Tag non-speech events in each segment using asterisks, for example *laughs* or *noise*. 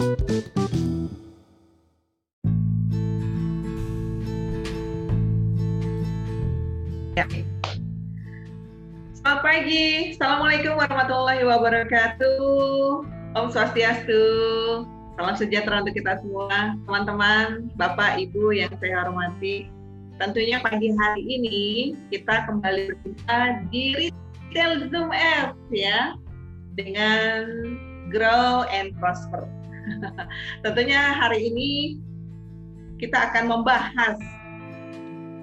Ya. Selamat pagi. Assalamualaikum warahmatullahi wabarakatuh. Om Swastiastu. Salam sejahtera untuk kita semua, teman-teman, Bapak, Ibu yang saya hormati. Tentunya pagi hari ini kita kembali berjumpa di Retail Zoom App ya dengan Grow and Prosper. *laughs* Tentunya hari ini kita akan membahas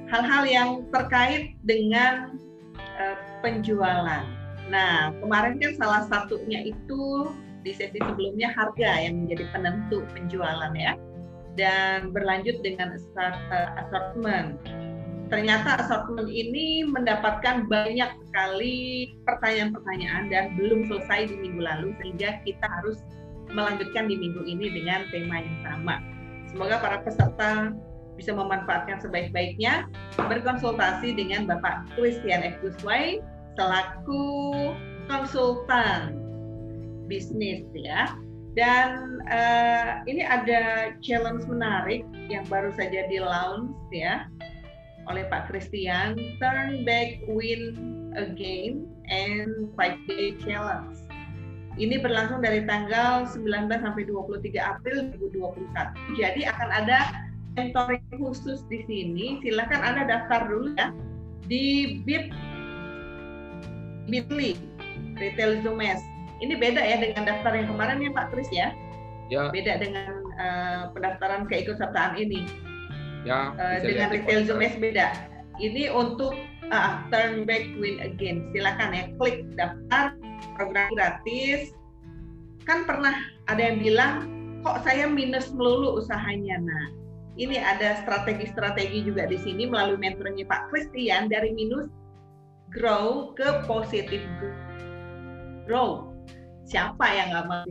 hal-hal yang terkait dengan uh, penjualan. Nah, kemarin kan salah satunya itu di sesi sebelumnya harga yang menjadi penentu penjualan ya. Dan berlanjut dengan eh, assortment. Ternyata assortment ini mendapatkan banyak sekali pertanyaan-pertanyaan dan belum selesai di minggu lalu sehingga kita harus melanjutkan di minggu ini dengan tema yang sama. Semoga para peserta bisa memanfaatkan sebaik-baiknya berkonsultasi dengan Bapak Christian F. Guswai selaku konsultan bisnis ya. Dan uh, ini ada challenge menarik yang baru saja di launch ya oleh Pak Christian, Turn Back Win Again and Five Day Challenge. Ini berlangsung dari tanggal 19 sampai 23 April 2021. Jadi akan ada mentoring khusus di sini, silakan Anda daftar dulu ya di bit Bitly Retail Zoomes. Ini beda ya dengan daftar yang kemarin ya Pak Kris ya? Ya. Beda dengan uh, pendaftaran keikutsertaan ini. Ya. Uh, dengan Retail Zoomes beda. Ini untuk uh, turn back win again. Silakan ya klik daftar program gratis. Kan pernah ada yang bilang kok saya minus melulu usahanya. Nah, ini ada strategi-strategi juga di sini melalui mentornya Pak Christian dari minus grow ke positif grow. Siapa yang nggak mau?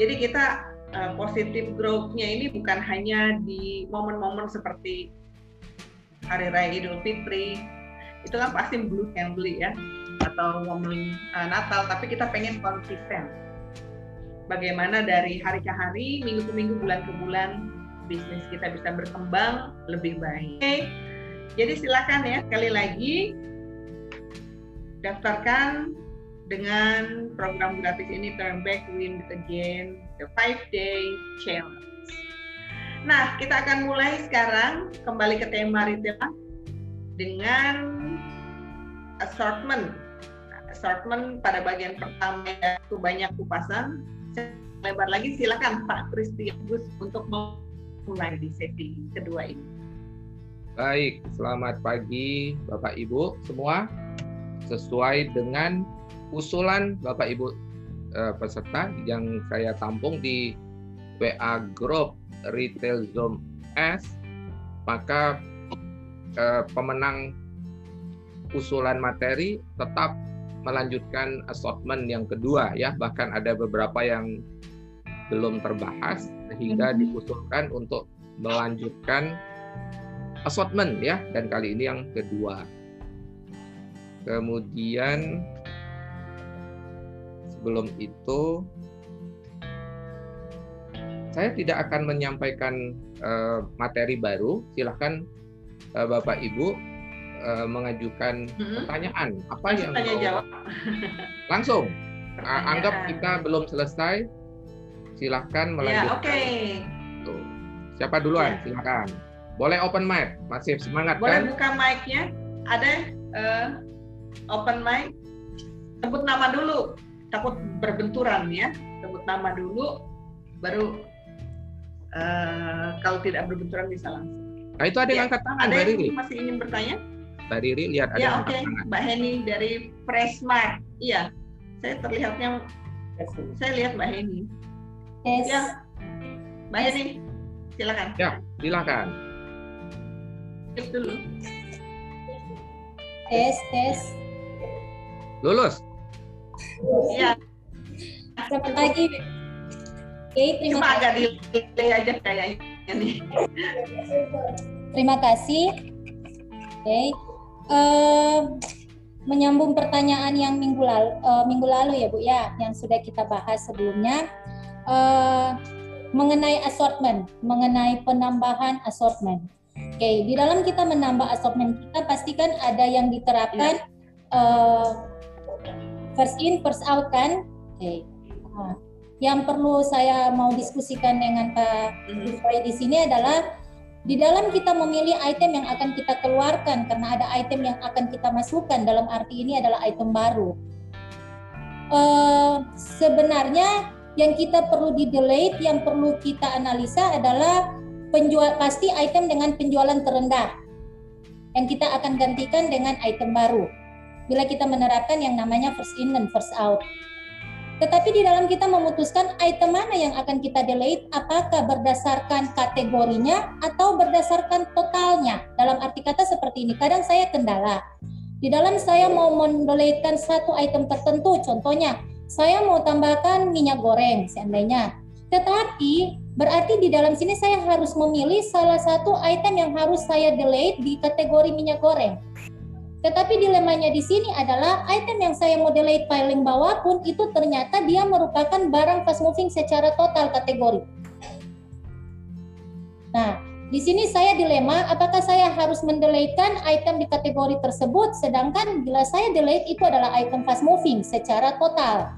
Jadi kita uh, positif growth-nya ini bukan hanya di momen-momen seperti Hari Raya Idul Fitri, itu kan pasti belum yang beli ya, atau momen uh, Natal, tapi kita pengen konsisten. Bagaimana dari hari ke hari, minggu ke minggu, bulan ke bulan, bisnis kita bisa berkembang lebih baik. Oke, jadi silakan ya sekali lagi daftarkan dengan program gratis ini Turn Back Win Again the Five Day Challenge. Nah, kita akan mulai sekarang kembali ke tema retail dengan assortment. Assortment pada bagian pertama itu banyak kupasan. Lebar lagi silakan Pak Kristi Gus untuk mulai di sesi kedua ini. Baik, selamat pagi Bapak Ibu semua. Sesuai dengan usulan Bapak Ibu eh, peserta yang saya tampung di WA Group Retail Zone S, maka eh, pemenang usulan materi tetap melanjutkan assortment yang kedua ya bahkan ada beberapa yang belum terbahas sehingga mm-hmm. diusulkan untuk melanjutkan assortment ya dan kali ini yang kedua. Kemudian sebelum itu saya tidak akan menyampaikan uh, materi baru. Silahkan uh, Bapak Ibu uh, mengajukan hmm. pertanyaan apa yang tanya jawab langsung. Anggap kita belum selesai silahkan ya, melanjutkan. Ya, oke. Okay. Tuh. Siapa duluan? Ya. Silakan. Boleh open mic, masih semangat Boleh kan? Boleh buka mic-nya. Ada uh, open mic. Sebut nama dulu. Takut berbenturan ya. Sebut nama dulu, baru uh, kalau tidak berbenturan bisa langsung. Nah itu ada ya. yang angkat tangan, Ada yang Riri. masih ingin bertanya? Mbak Riri lihat ada ya, yang okay. tangan. Mbak Heni dari Presmart. Iya, saya terlihatnya, saya lihat Mbak Heni. Yes. Ya. Mbak Heni, silakan. Ya, silakan. Tes dulu. Tes, tes. Lulus. Iya. Selamat pagi. Oke, terima Cuma agak delay aja kayaknya nih. Terima kasih. Oke. Uh, menyambung pertanyaan yang minggu lalu, uh, minggu lalu ya Bu ya, yang sudah kita bahas sebelumnya uh, mengenai assortment, mengenai penambahan assortment. Oke, okay, di dalam kita menambah assortment kita pastikan ada yang diterapkan uh, first in first out kan. Oke. Okay. Nah, yang perlu saya mau diskusikan dengan Pak Yusuf di sini adalah di dalam kita memilih item yang akan kita keluarkan karena ada item yang akan kita masukkan dalam arti ini adalah item baru. Uh, sebenarnya yang kita perlu di delete, yang perlu kita analisa adalah penjual pasti item dengan penjualan terendah yang kita akan gantikan dengan item baru. Bila kita menerapkan yang namanya first in dan first out. Tetapi di dalam kita memutuskan item mana yang akan kita delete, apakah berdasarkan kategorinya atau berdasarkan totalnya. Dalam arti kata seperti ini, kadang saya kendala. Di dalam saya mau mendeletekan satu item tertentu, contohnya saya mau tambahkan minyak goreng seandainya. Tetapi berarti di dalam sini saya harus memilih salah satu item yang harus saya delete di kategori minyak goreng. Tetapi dilemanya di sini adalah item yang saya mau delete paling bawah pun itu ternyata dia merupakan barang fast moving secara total kategori. Nah, di sini saya dilema apakah saya harus mendeletekan item di kategori tersebut sedangkan bila saya delete itu adalah item fast moving secara total.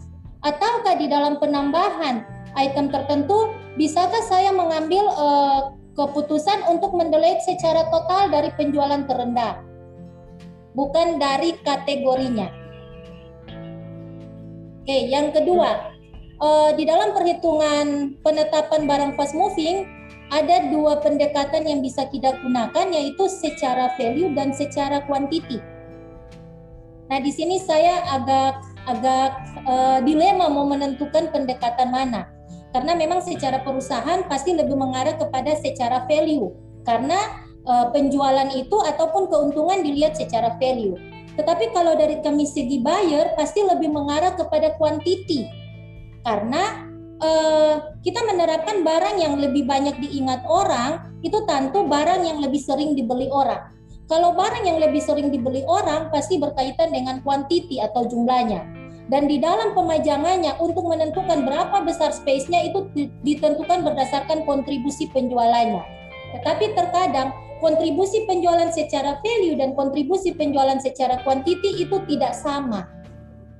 Ataukah di dalam penambahan item tertentu bisakah saya mengambil uh, keputusan untuk mendelete secara total dari penjualan terendah? Bukan dari kategorinya. Oke, yang kedua, uh, di dalam perhitungan penetapan barang fast moving ada dua pendekatan yang bisa kita gunakan yaitu secara value dan secara quantity. Nah, di sini saya agak agak uh, dilema mau menentukan pendekatan mana. Karena memang secara perusahaan pasti lebih mengarah kepada secara value. Karena uh, penjualan itu ataupun keuntungan dilihat secara value. Tetapi kalau dari kami segi buyer pasti lebih mengarah kepada quantity. Karena uh, kita menerapkan barang yang lebih banyak diingat orang, itu tentu barang yang lebih sering dibeli orang. Kalau barang yang lebih sering dibeli orang pasti berkaitan dengan quantity atau jumlahnya. Dan di dalam pemajangannya untuk menentukan berapa besar space-nya itu ditentukan berdasarkan kontribusi penjualannya. Tetapi terkadang kontribusi penjualan secara value dan kontribusi penjualan secara quantity itu tidak sama.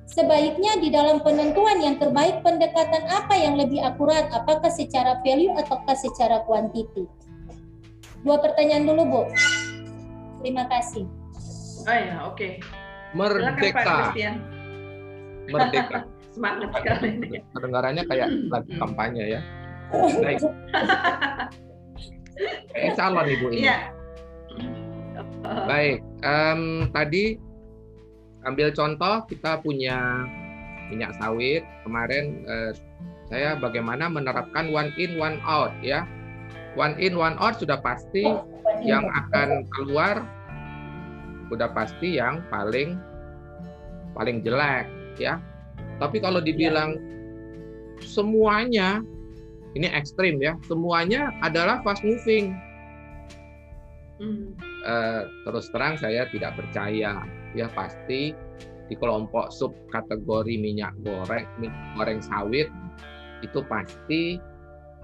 Sebaiknya di dalam penentuan yang terbaik pendekatan apa yang lebih akurat, apakah secara value ataukah secara quantity? Dua pertanyaan dulu, Bu. Terima kasih. Oh ya, oke. Okay. Merdeka. Merdeka. *laughs* Semangat sekali. Kedengarannya kayak lagi kampanye ya. *laughs* Baik. *laughs* Eh, calon ibu ini. Iya. Baik, um, tadi ambil contoh kita punya minyak sawit. Kemarin uh, saya bagaimana menerapkan one in one out ya. One in one out sudah pasti yang akan keluar sudah pasti yang paling paling jelek ya. Tapi kalau dibilang semuanya ini ekstrim ya. Semuanya adalah fast moving. Hmm. uh, terus terang saya tidak percaya. Ya pasti di kelompok sub kategori minyak goreng minyak goreng sawit itu pasti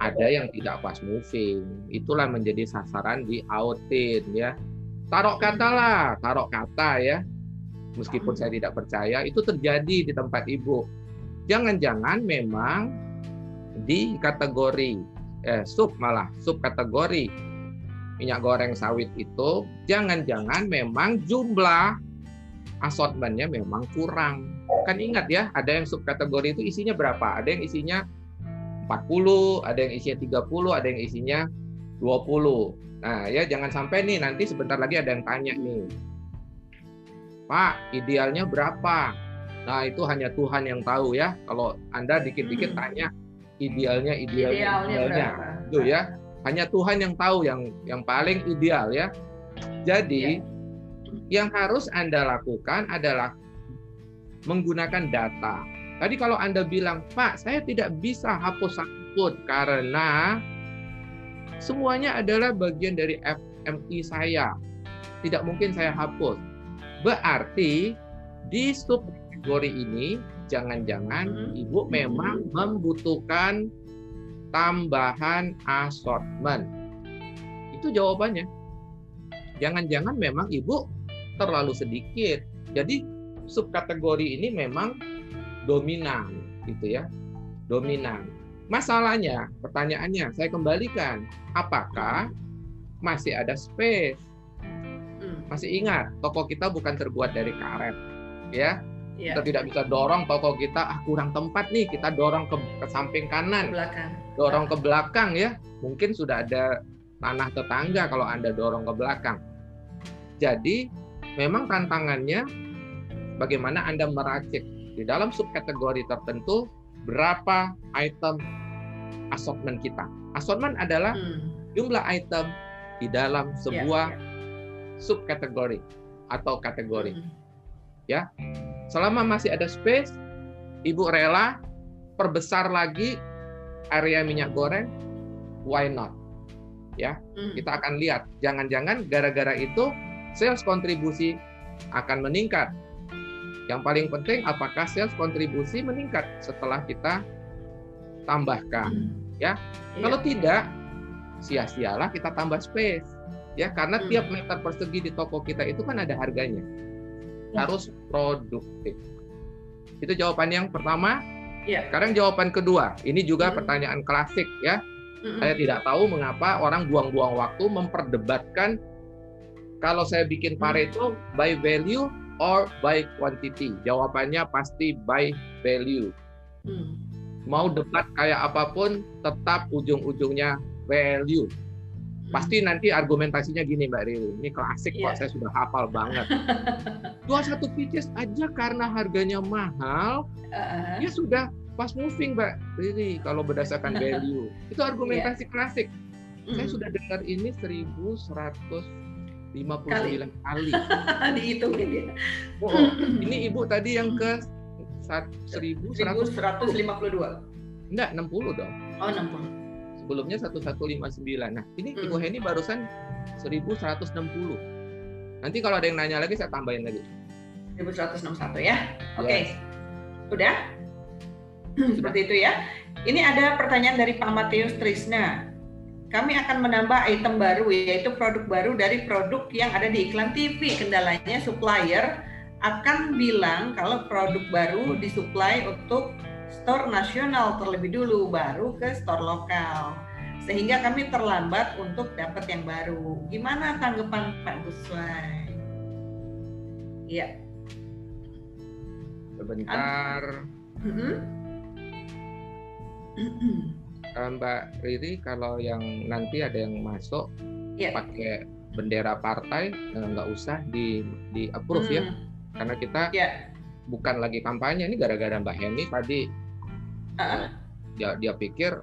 ada yang tidak fast moving. Itulah menjadi sasaran di outin ya. Taruh kata lah taruh kata ya. Meskipun saya tidak percaya itu terjadi di tempat ibu. Jangan-jangan memang di kategori eh, sub malah sub kategori minyak goreng sawit itu jangan-jangan memang jumlah assortmentnya memang kurang. Kan ingat ya, ada yang sub kategori itu isinya berapa? Ada yang isinya 40, ada yang isinya 30, ada yang isinya 20. Nah, ya jangan sampai nih nanti sebentar lagi ada yang tanya nih. Pak, idealnya berapa? Nah, itu hanya Tuhan yang tahu ya. Kalau Anda dikit-dikit hmm. tanya, idealnya idealnya. Idealnya, idealnya. itu ya. Hanya Tuhan yang tahu yang yang paling ideal ya. Jadi ya. yang harus anda lakukan adalah menggunakan data. Tadi kalau anda bilang Pak saya tidak bisa hapus hapus karena semuanya adalah bagian dari FMI saya. Tidak mungkin saya hapus. Berarti di subkategori ini jangan-jangan hmm. ibu memang membutuhkan tambahan assortment. Itu jawabannya. Jangan-jangan memang ibu terlalu sedikit. Jadi subkategori ini memang dominan gitu ya. Dominan. Masalahnya, pertanyaannya saya kembalikan, apakah masih ada space? Hmm. Masih ingat, toko kita bukan terbuat dari karet, ya. Iya. Kita tidak bisa dorong toko kita ah kurang tempat nih, kita dorong ke, ke samping kanan, belakang. dorong ke belakang ya. Mungkin sudah ada tanah tetangga kalau Anda dorong ke belakang. Jadi, memang tantangannya bagaimana Anda meracik di dalam subkategori tertentu berapa item assortment kita. Assortment adalah Hmm. jumlah item di dalam sebuah Iya, subkategori atau iya. kategori. Hmm. Selama masih ada space, Ibu rela perbesar lagi area minyak goreng, why not? Hmm. Kita akan lihat, jangan-jangan gara-gara itu sales kontribusi akan meningkat. Yang paling penting apakah sales kontribusi meningkat setelah kita tambahkan. ya. Iya. Kalau tidak, sia-sialah kita tambah space. Ya, karena Hmm. tiap meter persegi di toko kita itu kan ada harganya. Ya. Harus produktif. Itu jawaban yang pertama. Iya. Sekarang jawaban kedua. Ini juga Hmm. pertanyaan klasik ya. Hmm. Saya tidak tahu mengapa orang buang-buang waktu memperdebatkan kalau saya bikin Hmm. Pareto by value or by quantity. Jawabannya pasti by value. Hmm. Mau debat kayak apa pun, tetap ujung-ujungnya value. Pasti nanti argumentasinya gini Mbak Riri. Ini klasik Iya. kok, saya sudah hafal banget. *laughs* Jual satu pieces aja karena harganya mahal, Ah, ya sudah pas moving Mbak Riri kalau berdasarkan value. *laughs* Itu argumentasi klasik. Saya hmm. sudah dengar ini 1159 kali. *laughs* dihitungin dia. Oh, ini Ibu tadi yang ke sat- 1100 1152. enggak 60 dong. Oh, 60. Sebelumnya 1159. Nah, ini Ibu Hmm. Heni barusan 1160. Nanti kalau ada yang nanya lagi saya tambahin lagi. 1161 ya. Oke. Yes. Udah? *clears throat* Seperti itu ya. Ini ada pertanyaan dari Pak Matius Trisna. Kami akan menambah item baru yaitu produk baru dari produk yang ada di iklan TV. Kendalanya supplier akan bilang kalau produk baru disuplai untuk store nasional terlebih dulu baru ke store lokal. Sehingga kami terlambat untuk dapat yang baru. Gimana tanggapan Pak Guswai? Iya. Sebentar Mhm. *clears throat* eh, Mbak Riri kalau yang nanti ada yang masuk Iya. pakai bendera partai eh, nggak usah di di approve ya Hmm. karena kita Iya. bukan lagi kampanye ini gara-gara Mbak Heni tadi Ah, dia dia pikir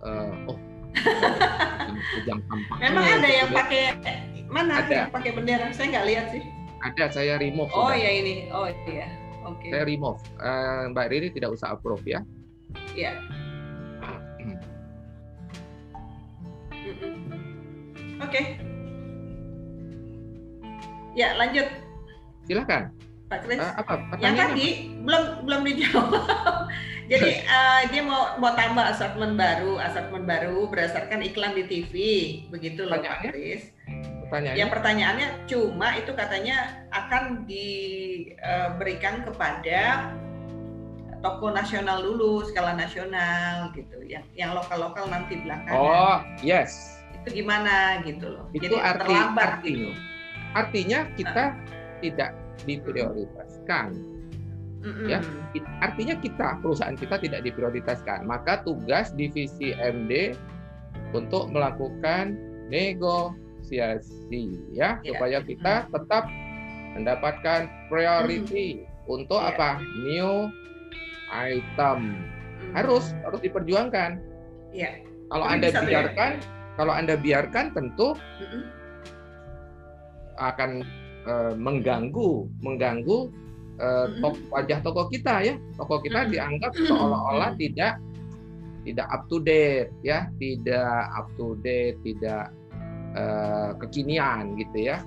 eh, oh *laughs* sedang kampanye Memang ada yang gitu ya. pakai mana Ada. yang pakai bendera? Saya nggak lihat sih. ada saya remove Oh ya ini. Oh iya. Oke. saya remove Eh, Mbak Riri tidak usah approve ya Iya. Mm-mm. *clears throat* Oke. Ya lanjut silakan Pak Kris. Eh, apa yang tadi belum belum dijawab. *laughs* Jadi eh, dia mau mau tambah assortment baru, assortment baru berdasarkan iklan di TV, begitu loh Pak Pertanyaannya? Kris. pertanyaannya? Ya pertanyaannya cuma itu katanya akan diberikan kepada toko nasional dulu skala nasional gitu yang yang lokal lokal nanti belakangan. Oh yes. Itu gimana gitu loh. Itu jadi arti terlambat artinya gitu. artinya. Kita tidak diprioritaskan Ya. Artinya kita perusahaan kita tidak diprioritaskan maka tugas divisi MD untuk melakukan negosiasi ya Ya. supaya kita tetap mendapatkan priority untuk Ya. apa new item harus harus diperjuangkan Iya. kalau Tapi anda tuh ya? biarkan kalau anda biarkan tentu akan eh, mengganggu mengganggu eh, tok- wajah toko kita ya toko kita dianggap seolah-olah tidak tidak up to date ya tidak up to date tidak eh, kekinian gitu ya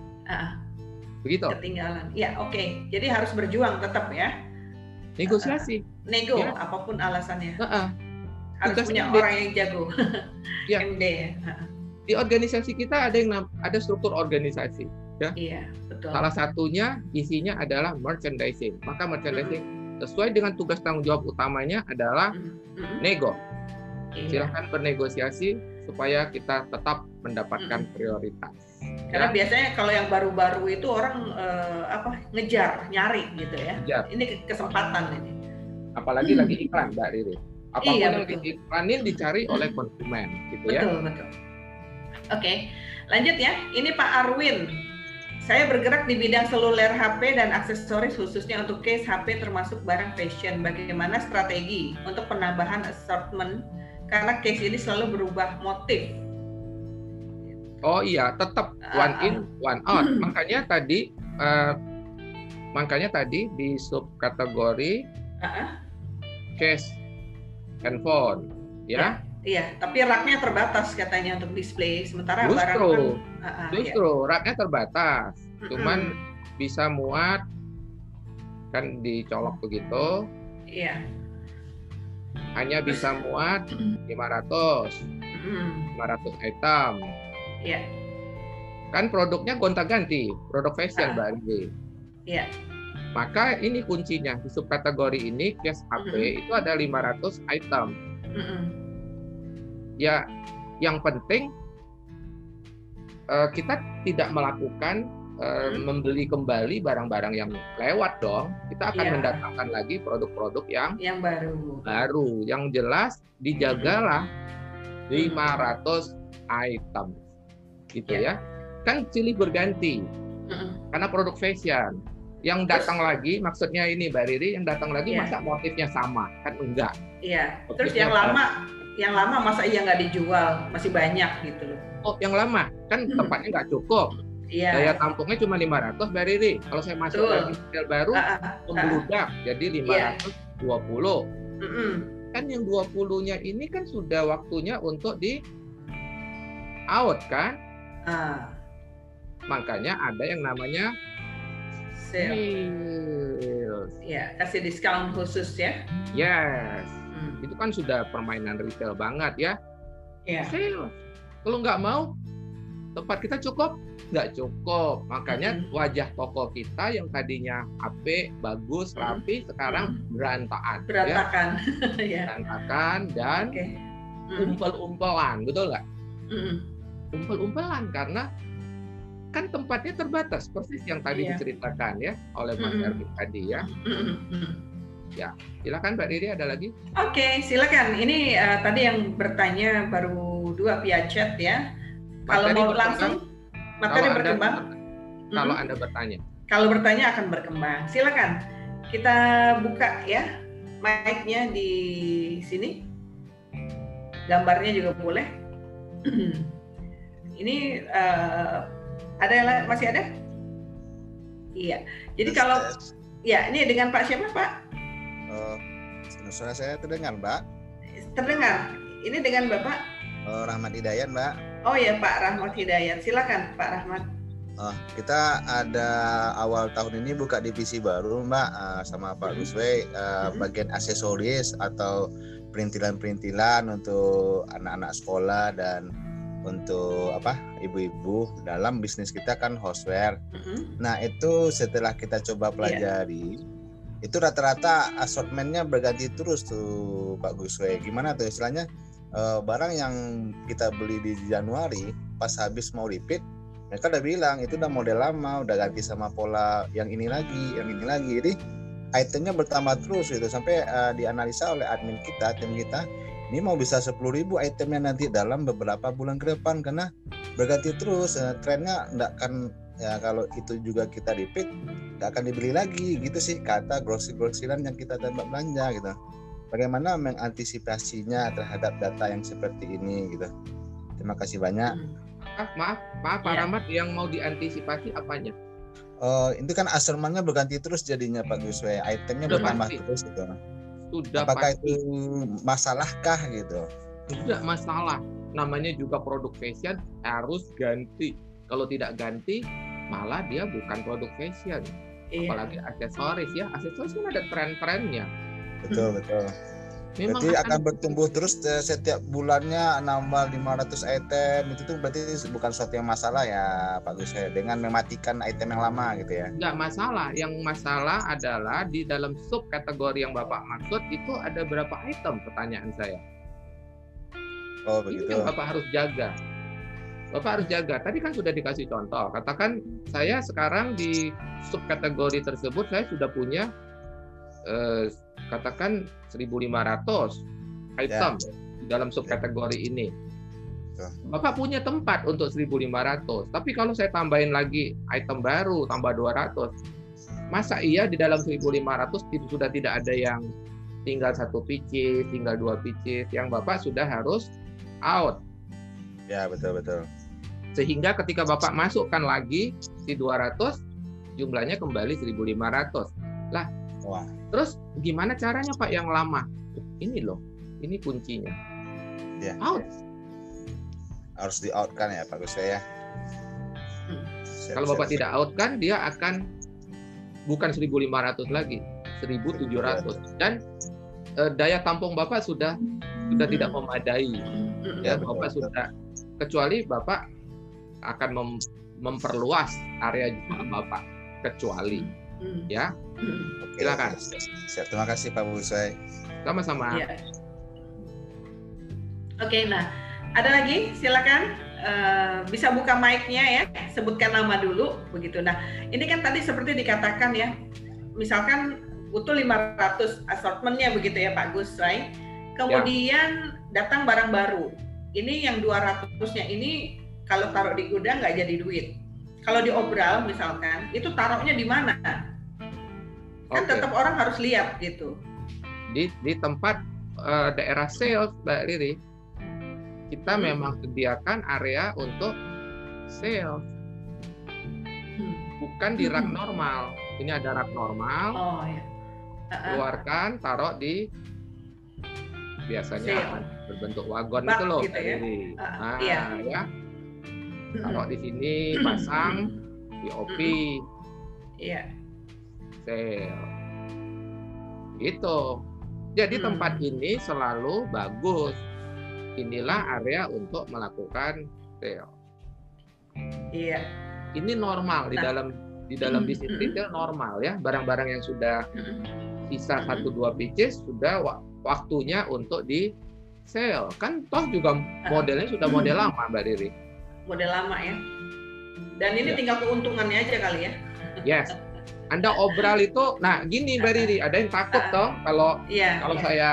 begitu ketinggalan ya oke jadi harus berjuang tetap ya negosiasi nego Ya. apa pun alasannya Heeh. harus tugas punya MD. orang yang jago. Ya. *laughs* MD ya. di organisasi kita ada yang ada struktur organisasi. Iya, betul. Salah satunya isinya adalah merchandising. Maka merchandising sesuai dengan tugas tanggung jawab utamanya adalah Mm, mm, nego. iya. Silahkan bernegosiasi supaya kita tetap mendapatkan prioritas. Karena Ya, biasanya kalau yang baru-baru itu orang eh, apa ngejar, nyari gitu ya. kejar. Ini kesempatan ini. apalagi lagi iklan, Mbak Riri. Apa pun Iya, yang betul. diiklanin dicari oleh konsumen, gitu ya. Betul, betul. Oke, lanjut ya. Ini Pak Arwin. Saya bergerak di bidang seluler HP dan aksesoris khususnya untuk case HP termasuk barang fashion. Bagaimana strategi untuk penambahan assortment karena case ini selalu berubah motif. Oh iya, tetap Ah, one ah. in, one out. *clears throat* makanya tadi, eh, makanya tadi di subkategori Ah, case handphone, ya. Iya, tapi raknya terbatas katanya untuk display. Sementara barang Justru, kan, ah, ah, iya. justru raknya terbatas, cuman Mm-mm. bisa muat kan dicolok begitu, iya. hanya bisa muat 500, Mm, 500 item. Iya. Kan produknya gonta-ganti, produk fashion. Mbak Riri. Iya. Maka ini kuncinya di subkategori ini case HP Mhm. itu ada 500 item. Mm-mm. Ya, yang penting eh, kita tidak melakukan eh, Mhm. membeli kembali barang-barang yang lewat dong. Kita akan Iya. mendatangkan lagi produk-produk yang Yang baru. baru. Yang jelas dijagalah Mhm. 500 item. Gitu Iya. ya. Kan silih berganti Mm-mm. karena produk fashion. Yang datang lagi maksudnya ini Mbak Riri yang datang lagi Iya. masa motifnya sama? Kan enggak. Iya. Terus yang lama, yang lama masa iya nggak dijual, masih banyak gitu loh. Oh, yang lama kan Mhm. tempatnya nggak cukup. Iya. Daya tampungnya cuma 500 Mbak Riri. Kalau saya masuk Betul. lagi model baru Ah, ah, ah. membludak jadi 520. Mm-mm. Kan yang 20-nya ini kan sudah waktunya untuk di out kan? Ah, Makanya ada yang namanya sale. Ya, kasih diskon khusus ya. Yes. Hmm. Itu kan sudah permainan retail banget ya. Iya. Sales. Kalau nggak mau, tempat kita cukup? Nggak cukup. Makanya Mhm. wajah toko kita yang tadinya HP, bagus, Mhm. rapi, sekarang berantakan. Berantakan. ya. Berantakan *laughs* dan Oke. Mm. umpel-umpelan, betul nggak? Mm-mm. Umpel-umpelan karena kan tempatnya terbatas, persis yang tadi Iya. diceritakan ya oleh Mas Mhm. Erwin tadi ya. Mm-mm. Mm. Silakan Mbak Riri ada lagi? Oke, silakan. Ini eh, tadi yang bertanya baru dua via chat ya. Kalau mau berkembang. langsung materi Kalau Anda- berkembang. Kalau Mhm. Anda bertanya. Kalau bertanya akan berkembang. Silakan. Kita buka ya mic-nya di sini. Gambarnya juga boleh. *clears throat* Ini eh, ada masih ada? Iya. Jadi kalau ya ini dengan Pak siapa Pak? Oh, suara saya terdengar, Mbak. Terdengar. Ini dengan Bapak? Oh, Rahmat Hidayat, Mbak. Oh ya Pak Rahmat Hidayat. Silakan Pak Rahmat. Oh, kita ada awal tahun ini buka divisi baru, Mbak, eh, sama Pak. Guswe, eh, Mhm. bagian aksesoris atau perintilan-perintilan untuk anak-anak sekolah dan untuk apa ibu-ibu dalam bisnis kita kan houseware. Mhm. Nah itu setelah kita coba pelajari, itu rata-rata assortmentnya berganti terus tuh Pak Guswe. Gimana tuh istilahnya eh, barang yang kita beli di Januari pas habis mau repeat, mereka udah bilang itu udah model lama, udah ganti sama pola yang ini lagi, yang ini lagi. Jadi itemnya bertambah terus gitu sampai eh, dianalisa oleh admin kita, tim kita. Ini mau bisa 10.000 itemnya nanti dalam beberapa bulan ke depan karena berganti terus eh, trennya enggak kan ya kalau itu juga kita repeat nggak akan dibeli lagi gitu sih kata grosir-grosiran yang kita tembak belanja gitu bagaimana mengantisipasinya terhadap data yang seperti ini gitu terima kasih banyak Ah, maaf, maaf Pak Iya. Rahmat yang mau diantisipasi apanya? oh itu kan assortmentnya berganti terus jadinya Pak Guswe itemnya Sudah bertambah pasti. terus gitu Sudah apakah pasti itu masalahkah gitu tidak masalah. Namanya juga produk fashion harus ganti. Kalau tidak ganti, malah dia bukan produk fashion. Iya. Apalagi aksesoris ya. Aksesoris kan ada tren-trennya. betul betul Memang berarti akan, akan bertumbuh terus eh, setiap bulannya nambah 500 item itu tuh berarti bukan suatu yang masalah ya Pak Gus ya dengan mematikan item yang lama gitu ya. Enggak masalah. Yang masalah adalah di dalam sub kategori yang Bapak maksud itu ada berapa item pertanyaan saya. Oh begitu. Itu yang Bapak harus jaga. Bapak harus jaga. Tadi kan sudah dikasih contoh. Katakan saya sekarang di sub kategori tersebut saya sudah punya eh, katakan 1.500 item ya. di dalam subkategori ini. Ya. Bapak punya tempat untuk 1.500, tapi kalau saya tambahin lagi item baru tambah 200, masa iya di dalam 1.500 sudah tidak ada yang tinggal satu pc, tinggal dua pc, yang Bapak sudah harus out. Ya betul betul. Sehingga ketika Bapak masukkan lagi si 200, jumlahnya kembali 1.500. Lah, Wah. Terus gimana caranya Pak yang lama? Ini loh, ini kuncinya. Ya. Out. Harus di out kan ya Pak Gus ya. Hmm. Kalau Bapak tidak out kan dia akan bukan 1.500 lagi, 1.700 dan eh, daya tampung Bapak sudah sudah tidak memadai. Ya, ya Bapak betul. sudah kecuali Bapak akan mem, memperluas area Bapak kecuali hmm. ya Oke, Silakan. Siap. Terima kasih Pak Busai. Sama-sama. Ya. Oke, nah ada lagi silakan uh, bisa buka mic-nya ya, sebutkan nama dulu begitu. Nah, ini kan tadi seperti dikatakan ya, misalkan butuh 500 assortment-nya begitu ya Pak Gus, right? Kemudian ya. datang barang baru. Ini yang 200-nya ini kalau taruh di gudang nggak jadi duit. Kalau di obral misalkan, itu taruhnya di mana? kan okay. tetap orang harus lihat gitu di di tempat uh, daerah sales mbak Riri kita hmm. memang sediakan area untuk sales hmm. bukan di rak hmm. normal ini ada rak normal oh, ya. uh -uh. keluarkan taruh di biasanya Sale. berbentuk wagon Bak, itu loh gitu ya? Uh, nah iya. ya taruh di sini *clears throat* pasang di OP iya sale. Gitu. Jadi hmm. tempat ini selalu bagus. Inilah area untuk melakukan sale. Iya. Ini normal nah. di dalam di dalam hmm. bisnis retail normal ya. Barang-barang yang sudah hmm. sisa satu dua pieces sudah waktunya untuk di sale. Kan toh juga ah. modelnya sudah model lama Mbak Riri. Model lama ya. Dan ini ya. tinggal keuntungannya aja kali ya. Yes. Anda obral itu, nah gini Mbak Riri, ada yang takut uh, dong kalau yeah, kalau yeah. saya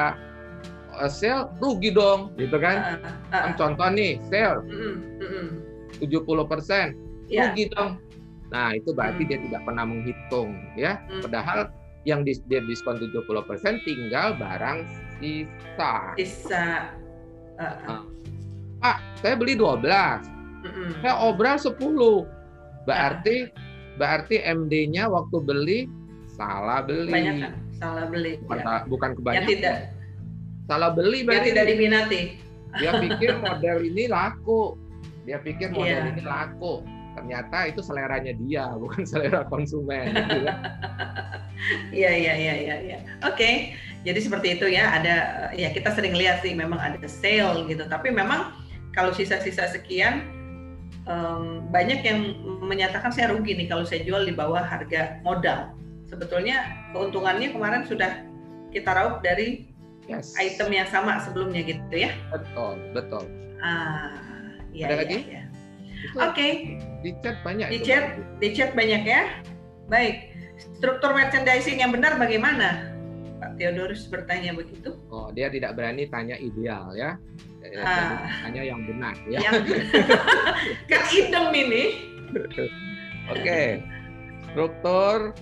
uh, sell rugi dong, gitu kan? Uh, uh, kan contoh nih sell tujuh puluh persen iya. rugi dong. Nah itu berarti mm. dia tidak pernah menghitung, ya. Mm. Padahal yang dis dia diskon 70% tinggal barang sisa. Sisa. Uh, uh. Pak, saya beli 12. Mm -mm. Saya obral 10. Berarti berarti MD-nya waktu beli salah beli. Kebanyakan salah beli. Bukan, ya. bukan kebanyakan. Yang tidak. Salah beli berarti. Yang tidak diminati. Dia pikir model ini laku. Dia pikir model yeah. ini laku. Ternyata itu seleranya dia, *laughs* bukan selera konsumen. Gitu ya. *laughs* Iya, iya, iya, iya. Ya. Oke, jadi seperti itu ya. Ada, ya kita sering lihat sih memang ada sale gitu. Tapi memang kalau sisa-sisa sekian, um, banyak yang menyatakan saya rugi nih kalau saya jual di bawah harga modal. Sebetulnya keuntungannya kemarin sudah kita raup dari yes. item yang sama sebelumnya gitu ya. Betul, betul. Ah, iya, Ada iya, lagi? Ya. Oke. Okay. Di chat banyak. Di chat, di chat banyak ya. Baik. Struktur merchandising yang benar bagaimana? Theodorus bertanya begitu. Oh, dia tidak berani tanya ideal ya. Ah. Hanya yang benar ya. Yang... *laughs* kan hitam ini. Oke. Okay. Struktur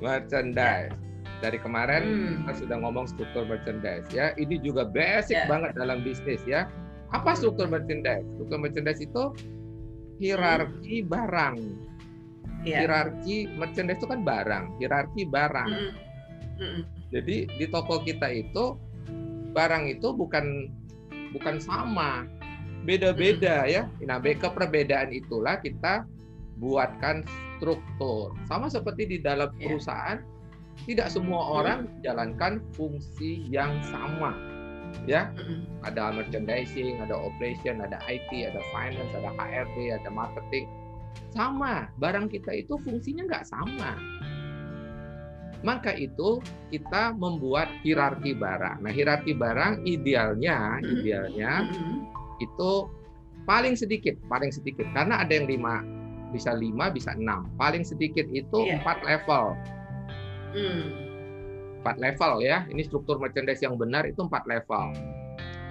merchandise. Dari kemarin hmm. kita sudah ngomong struktur merchandise ya. Ini juga basic yeah. banget dalam bisnis ya. Apa struktur merchandise? Struktur merchandise itu hierarki hmm. barang. Yeah. Hierarki merchandise itu kan barang, hierarki barang. Hmm. Hmm. Jadi di toko kita itu barang itu bukan bukan sama beda-beda ya. Nah, keperbedaan itulah kita buatkan struktur. Sama seperti di dalam iya. perusahaan, tidak semua orang menjalankan fungsi yang sama. Ya, ada merchandising, ada operation, ada IT, ada finance, ada HRD, ada marketing. Sama, barang kita itu fungsinya nggak sama. Maka itu kita membuat hierarki barang. Nah, hierarki barang idealnya, idealnya itu paling sedikit, paling sedikit. Karena ada yang lima, bisa lima, bisa enam. Paling sedikit itu Iya. empat level. Mm. Empat level ya. Ini struktur merchandise yang benar itu empat level.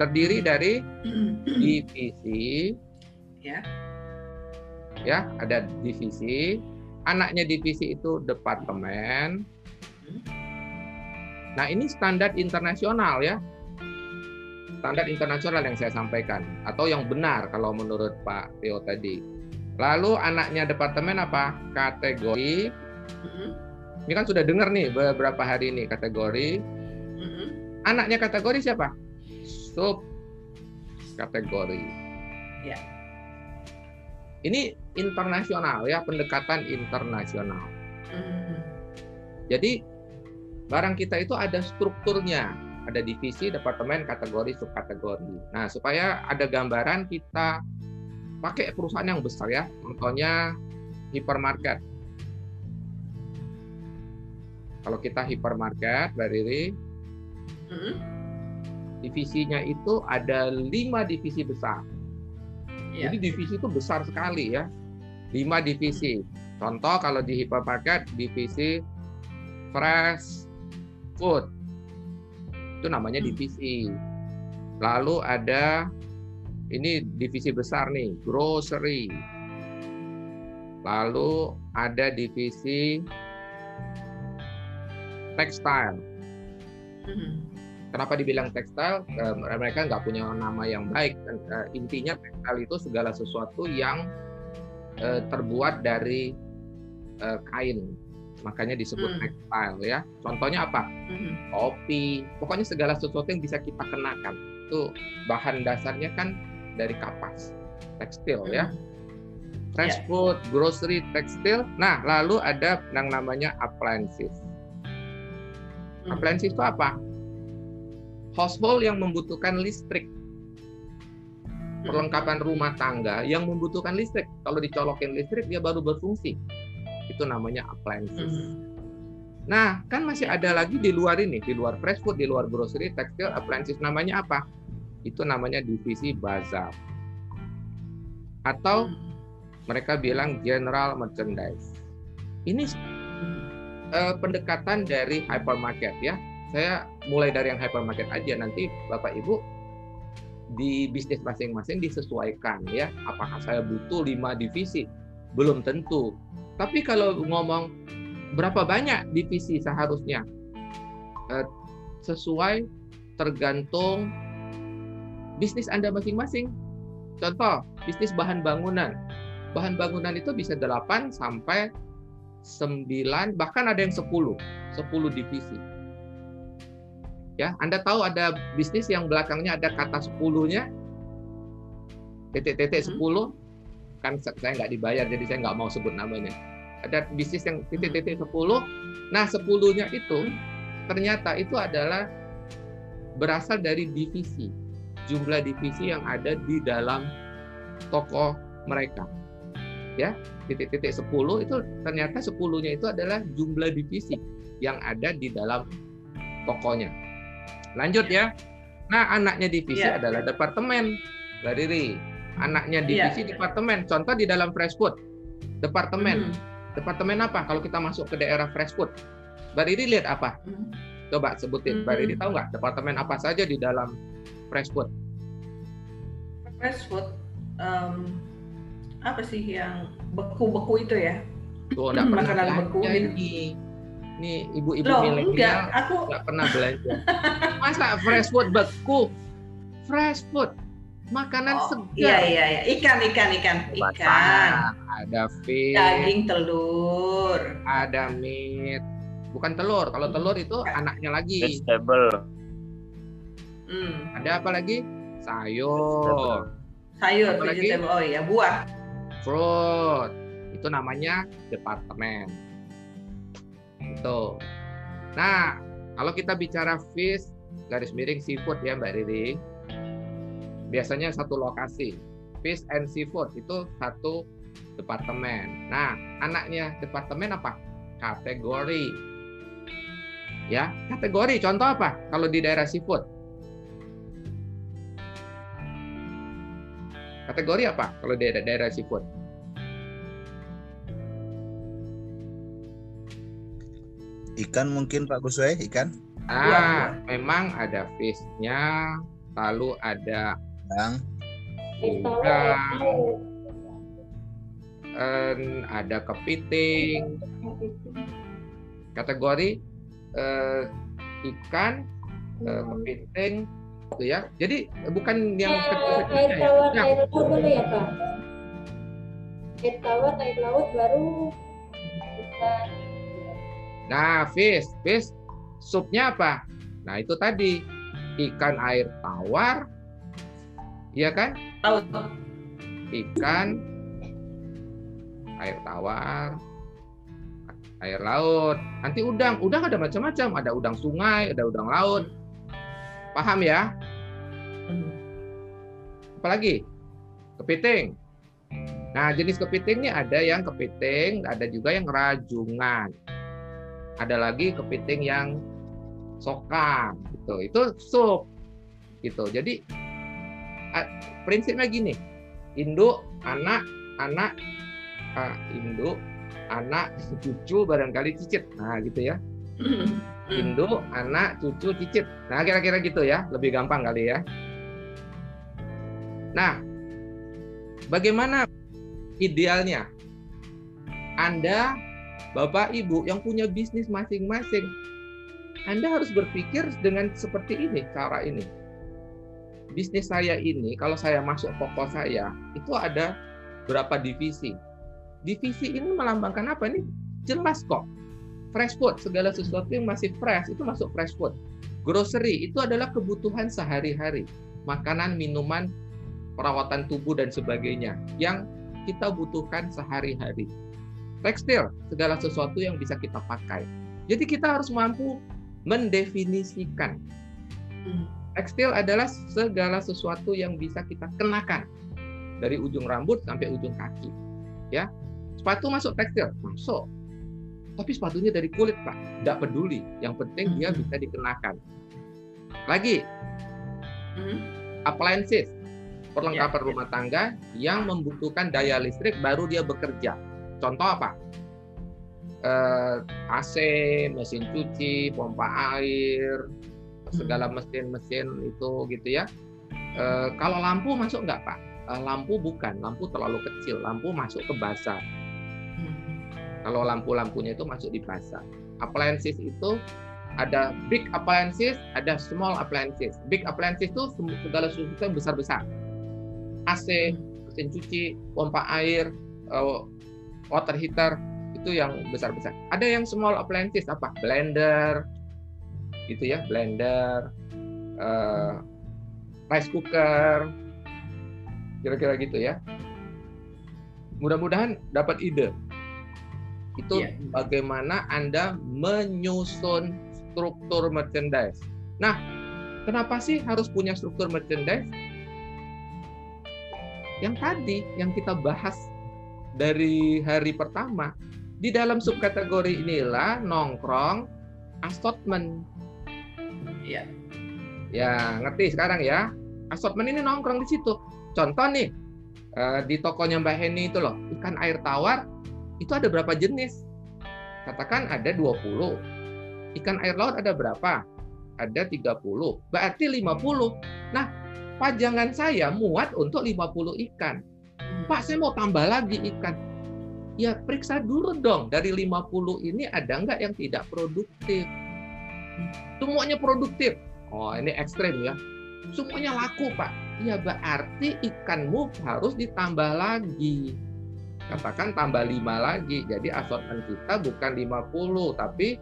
Terdiri dari divisi, Ya. ya ada divisi. Anaknya divisi itu departemen. Nah ini standar internasional ya. Standar internasional yang saya sampaikan atau yang benar kalau menurut Pak Teo tadi. Lalu anaknya departemen apa? Kategori. Mm-mm. Ini kan sudah dengar nih beberapa hari ini kategori. Mm-mm. Anaknya kategori siapa? Sub kategori. Ya. Ini internasional ya, pendekatan internasional. Mm. Jadi barang kita itu ada strukturnya, ada divisi, departemen, kategori, subkategori. Nah, supaya ada gambaran kita pakai perusahaan yang besar ya, contohnya hypermarket. Kalau kita hypermarket, Mbak Riri, Mm-mm. divisinya itu ada lima divisi besar. Ya. Jadi divisi itu besar sekali ya. Lima divisi. Contoh kalau di hypermarket divisi fresh food. Itu namanya Hmm. divisi. Lalu ada ini divisi besar nih, grocery. Lalu ada divisi textile. Mm. Kenapa dibilang tekstil? Eh, mereka nggak punya nama yang baik. Eh, intinya tekstil itu segala sesuatu yang eh, terbuat dari kain, makanya disebut Hmm. tekstil ya. Contohnya apa? Mm. Kopi. Pokoknya segala sesuatu yang bisa kita kenakan. Itu bahan dasarnya kan dari kapas, tekstil ya. Mm. Fresh Ya. food, grocery, tekstil. Nah, lalu ada yang namanya appliances. Mm. Appliances itu apa? Household yang membutuhkan listrik. Perlengkapan rumah tangga yang membutuhkan listrik. Kalau dicolokin listrik dia baru berfungsi. Itu namanya appliances. Mm. Nah, kan masih ada lagi di luar ini, di luar fresh food, di luar grocery, tekstil, appliances namanya apa? Itu namanya divisi bazar. Atau Mm. mereka bilang general merchandise. Ini eh, pendekatan dari hypermarket ya. Saya mulai dari yang hypermarket aja nanti Bapak Ibu di bisnis masing-masing disesuaikan ya. Apakah saya butuh lima divisi? Belum tentu. Tapi kalau ngomong berapa banyak divisi seharusnya Eh, sesuai tergantung bisnis Anda masing-masing. Contoh, bisnis bahan bangunan. Bahan bangunan itu bisa 8 sampai 9 bahkan ada yang 10 10 divisi ya Anda tahu ada bisnis yang belakangnya ada kata 10-nya titik-titik 10 kan sa- saya nggak dibayar jadi saya nggak mau sebut namanya ada bisnis yang titik-titik 10 nah 10-nya itu ternyata itu adalah berasal dari divisi jumlah divisi yang ada di dalam toko mereka ya titik-titik 10 itu ternyata 10-nya itu adalah jumlah divisi yang ada di dalam tokonya. Lanjut ya. Nah, anaknya divisi Ya. adalah departemen. Mbak Riri, anaknya divisi departemen. Contoh di dalam fresh food. Departemen. Mm. Departemen apa? Kalau kita masuk ke daerah fresh food. Mbak Riri lihat apa? Mm. Coba sebutin. Mbak Hmm. Riri tahu nggak departemen apa saja di dalam fresh food? Fresh food em, apa sih yang beku-beku itu ya? Tuh, nggak pernah Makanan beku ini. Nih, ibu-ibu milenial aku nggak pernah belanja. *laughs* Masa fresh food beku? Fresh food, makanan Oh, segar. iya iya iya, ikan ikan ikan ikan, Ada fish, daging telur. ada meat. Bukan telur. Kalau telur itu anaknya lagi. vegetable Hmm, Ada apa lagi? Sayur, sayur, Apa lagi? vegetable, oh iya buah. fruit. Itu namanya departemen. Itu. Nah, kalau kita bicara fish garis miring seafood ya Mbak Riri, biasanya satu lokasi. Fish and seafood itu satu departemen. Nah, anaknya departemen apa? Kategori. Ya, kategori. Contoh apa? Kalau di daerah seafood. Kategori apa kalau di daerah, daerah seafood? Ikan mungkin Pak Guswe, ikan? Ah, Ya, memang ada fish-nya, lalu ada Yang udang, en, ada kepiting, kategori eh, ikan, eh, kepiting, gitu ya. Jadi bukan yang Eh, kecil-kecilnya air ya. tawar, Nah, air laut dulu ya Pak. Air tawar, air laut baru ikan. Nah, fish, fish supnya apa? Nah, itu tadi ikan air tawar, ya kan? Tahu. Ikan air tawar, air laut. Nanti udang, udang ada macam-macam, ada udang sungai, ada udang laut. Paham ya? Apalagi? Kepiting. Nah, jenis kepiting ini ada yang kepiting, ada juga yang rajungan. Ada lagi kepiting yang sokang gitu. Itu sup. Gitu. Jadi prinsipnya gini. Induk, anak, anak, ah, induk, anak, cucu, barangkali cicit. Nah, gitu ya. Induk, anak, cucu, cicit. Nah, kira-kira gitu ya. Lebih gampang kali ya. Nah, bagaimana idealnya? Anda, Bapak, Ibu yang punya bisnis masing-masing, Anda harus berpikir dengan seperti ini, cara ini. Bisnis saya ini, kalau saya masuk toko saya, itu ada berapa divisi. Divisi ini melambangkan apa? Ini jelas kok. Fresh food, segala sesuatu yang masih fresh, itu masuk fresh food. Grocery, itu adalah kebutuhan sehari-hari. Makanan, minuman, perawatan tubuh dan sebagainya yang kita butuhkan sehari-hari. Tekstil, segala sesuatu yang bisa kita pakai. Jadi kita harus mampu mendefinisikan. Tekstil adalah segala sesuatu yang bisa kita kenakan dari ujung rambut sampai ujung kaki. Ya, sepatu masuk tekstil, masuk. Tapi sepatunya dari kulit, Pak. Tidak peduli. Yang penting dia bisa dikenakan. Lagi, appliances, perlengkapan rumah tangga yang membutuhkan daya listrik baru dia bekerja. Contoh apa? Eh, AC, mesin cuci, pompa air, segala mesin-mesin itu gitu ya. Eh, kalau lampu masuk nggak Pak? Eh, lampu bukan, lampu terlalu kecil, lampu masuk ke basa. Kalau lampu-lampunya itu masuk di basa. Appliances itu ada big appliances, ada small appliances. Big appliances itu segala sesuatu yang besar-besar. AC, mesin cuci, pompa air, eh, water heater itu yang besar-besar. Ada yang small appliances apa? Blender, gitu ya, blender, eh, rice cooker, kira-kira gitu ya. Mudah-mudahan dapat ide. Itu Iya. bagaimana Anda menyusun struktur merchandise. Nah, kenapa sih harus punya struktur merchandise? Yang tadi yang kita bahas dari hari pertama, di dalam subkategori inilah nongkrong assortment. Iya. Ya, ngerti sekarang ya. Assortment ini nongkrong di situ. Contoh nih, eh, di tokonya Mbak Heni itu loh, ikan air tawar itu ada berapa jenis? Katakan ada 20. Ikan air laut ada berapa? Ada 30. Berarti 50. Nah, pajangan saya muat untuk 50 ikan. Pak, saya mau tambah lagi ikan. Ya, periksa dulu dong. Dari 50 ini ada nggak yang tidak produktif? Semuanya produktif. Oh, ini ekstrim ya. Semuanya laku, Pak. Ya, berarti ikanmu harus ditambah lagi. Katakan tambah 5 lagi. Jadi assortment kita bukan 50, tapi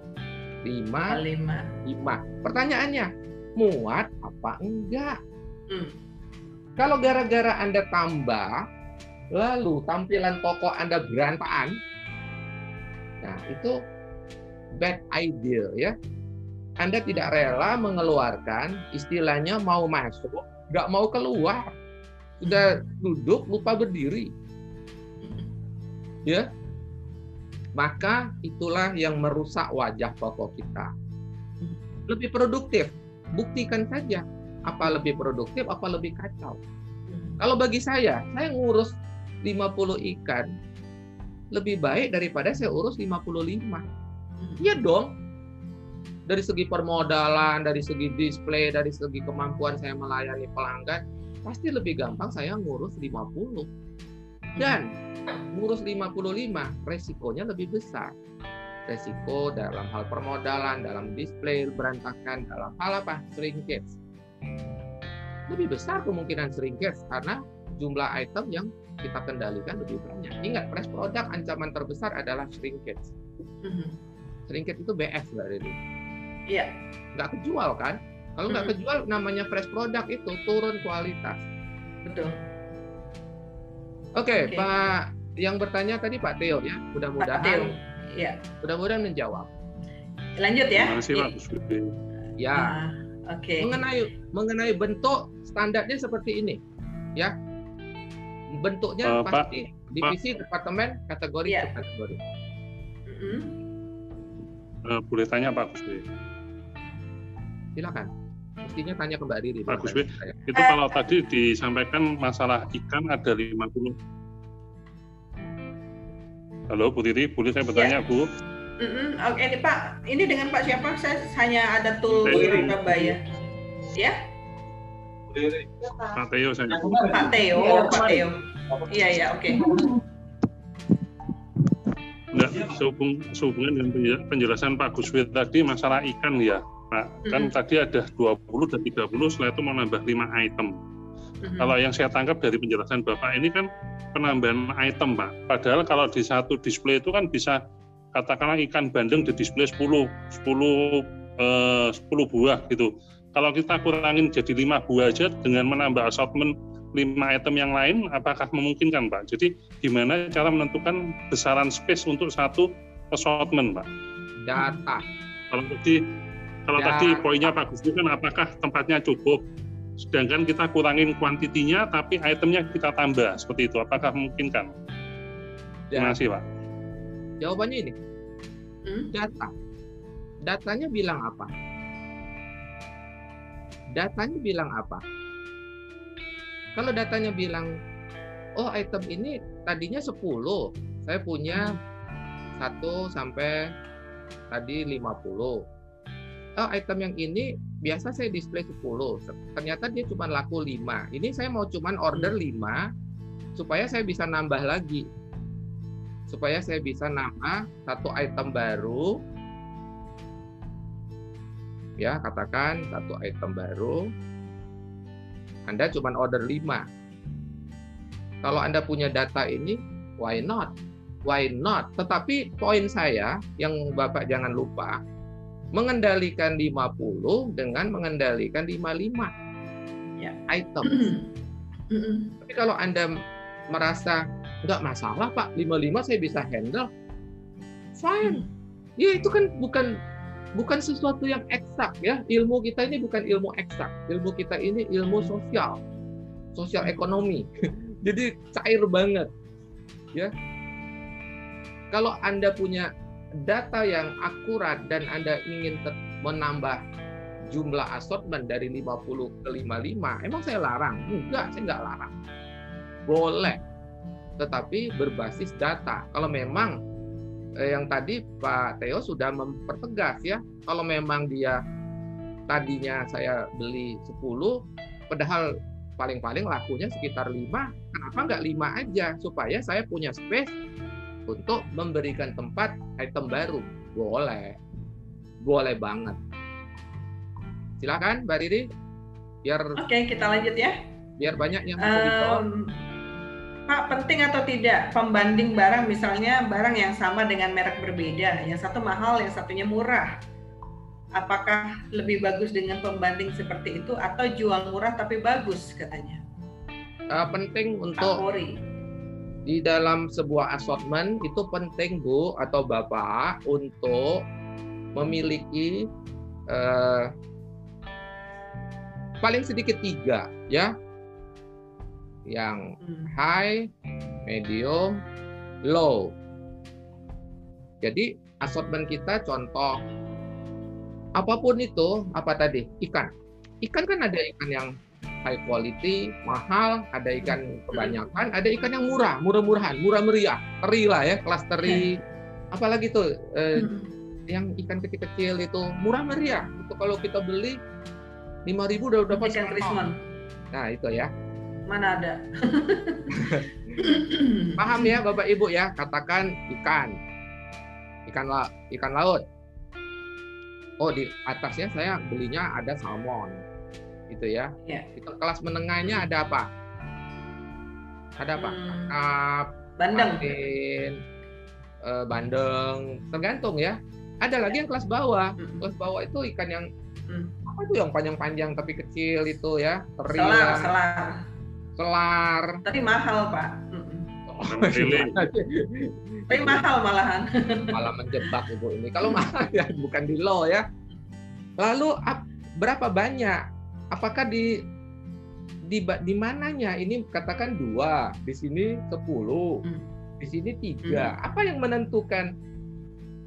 5 lima. 5. Pertanyaannya, muat apa enggak? Hmm. Kalau gara-gara Anda tambah, lalu tampilan toko Anda berantakan, nah itu bad idea ya. Anda tidak rela mengeluarkan istilahnya mau masuk, nggak mau keluar. Sudah duduk lupa berdiri. Ya. Maka itulah yang merusak wajah pokok kita. Lebih produktif, buktikan saja apa lebih produktif, apa lebih kacau. Kalau bagi saya, saya ngurus 50 ikan lebih baik daripada saya urus 55. Iya dong. Dari segi permodalan, dari segi display, dari segi kemampuan saya melayani pelanggan, pasti lebih gampang saya ngurus 50. Dan ngurus 55, resikonya lebih besar. Resiko dalam hal permodalan, dalam display berantakan, dalam hal apa? Shrinkage. Lebih besar kemungkinan shrinkage karena jumlah item yang kita kendalikan lebih banyak. Ingat, fresh product ancaman terbesar adalah shrinkage. Mm-hmm. Shrinkage itu BS Mbak Riri. Iya. Nggak kejual kan? Kalau nggak mm-hmm. kejual, namanya fresh product itu turun kualitas. Betul. Oke, okay, okay. Pak yang bertanya tadi Pak Teo ya, mudah-mudahan ya. Mudah-mudahan menjawab. Lanjut ya. Terima kasih Pak Ya. Ah, Oke. Okay. Mengenai mengenai bentuk standarnya seperti ini. Ya bentuknya uh, pasti Pak, divisi Pak, departemen kategori ya. kategori. Mm-hmm. Uh, boleh tanya Pak Gusbe? Silakan. Mestinya tanya ke Mbak Riri. Pak Gusbe, itu kalau tadi disampaikan masalah ikan ada 50. Halo Bu Titi, boleh saya bertanya ya. Bu? Mm-hmm. Oke, ini Pak, ini dengan Pak siapa? Saya hanya ada tool Surabaya. Ya? Pak Teo saya. Pak Teo, Pak Teo. Iya iya oke. Okay. Enggak, sehubung, sehubungan dengan penjelasan Pak Guswir tadi masalah ikan ya, Pak. Kan hmm. tadi ada 20 dan 30, setelah itu mau nambah 5 item. Hmm. Kalau yang saya tangkap dari penjelasan Bapak ini kan penambahan item, Pak. Padahal kalau di satu display itu kan bisa katakanlah ikan bandeng di display 10 10 eh, 10 buah gitu. Kalau kita kurangin jadi 5 buah aja dengan menambah assortment lima item yang lain apakah memungkinkan Pak? Jadi gimana cara menentukan besaran space untuk satu assortment Pak? Data. Kalau tadi kalau Data. tadi poinnya Pak Gusti kan apakah tempatnya cukup? Sedangkan kita kurangin kuantitinya tapi itemnya kita tambah seperti itu. Apakah memungkinkan? Terima kasih Pak. Jawabannya ini. Hmm? Data. Datanya bilang apa? Datanya bilang apa? Kalau datanya bilang, oh item ini tadinya 10, saya punya satu sampai tadi 50. Oh, item yang ini biasa saya display 10. Ternyata dia cuma laku 5. Ini saya mau cuma order 5 supaya saya bisa nambah lagi. Supaya saya bisa nambah satu item baru. Ya, katakan satu item baru anda cuma order 5. Kalau Anda punya data ini, why not? Why not? Tetapi poin saya yang Bapak jangan lupa, mengendalikan 50 dengan mengendalikan 55 ya. item. *clears throat* Tapi kalau Anda merasa nggak masalah Pak, 55 saya bisa handle, fine. Ya itu kan bukan bukan sesuatu yang eksak ya. Ilmu kita ini bukan ilmu eksak. Ilmu kita ini ilmu sosial, sosial ekonomi. *laughs* Jadi cair banget. Ya. Kalau Anda punya data yang akurat dan Anda ingin menambah jumlah assortment dari 50 ke 55, emang saya larang? Enggak, saya enggak larang. Boleh. Tetapi berbasis data. Kalau memang eh, yang tadi Pak Theo sudah mempertegas ya, kalau memang dia tadinya saya beli 10, padahal paling-paling lakunya sekitar 5, kenapa nggak 5 aja? Supaya saya punya space untuk memberikan tempat item baru. Boleh. Boleh banget. Silakan Mbak Riri. Biar Oke, kita lanjut ya. Biar banyak yang um, Pak, penting atau tidak pembanding barang misalnya barang yang sama dengan merek berbeda, yang satu mahal, yang satunya murah. Apakah lebih bagus dengan pembanding seperti itu atau jual murah tapi bagus katanya? Uh, penting untuk. Di dalam sebuah assortment itu penting Bu atau Bapak untuk memiliki uh, paling sedikit tiga ya yang hmm. high, medium, low. Jadi assortment kita contoh apa pun itu apa tadi ikan. Ikan kan ada ikan yang high quality, mahal, ada ikan hmm. kebanyakan, ada ikan yang murah, murah-murahan, murah meriah, teri lah ya, kelas teri. Apalagi tuh eh, hmm. yang ikan kecil-kecil itu murah meriah. Itu kalau kita beli lima ribu udah dapat ikan krismon. Nah itu ya. Mana ada? *laughs* Paham ya Bapak Ibu ya, katakan ikan. Ikan la ikan laut. Oh di atasnya saya belinya ada salmon. Gitu ya. ya. Itu kelas menengahnya ada apa? Ada apa? Hmm. Kap, bandeng. Patin, uh, bandeng, tergantung ya. Ada lagi yang kelas bawah. Hmm. Kelas bawah itu ikan yang hmm apa itu yang panjang-panjang tapi kecil itu ya teri selar selar selar tapi mahal pak oh, tapi mahal malahan malah menjebak ibu ini kalau mahal ya bukan di low ya lalu berapa banyak apakah di di di mananya ini katakan dua di sini sepuluh hmm. di sini tiga hmm. apa yang menentukan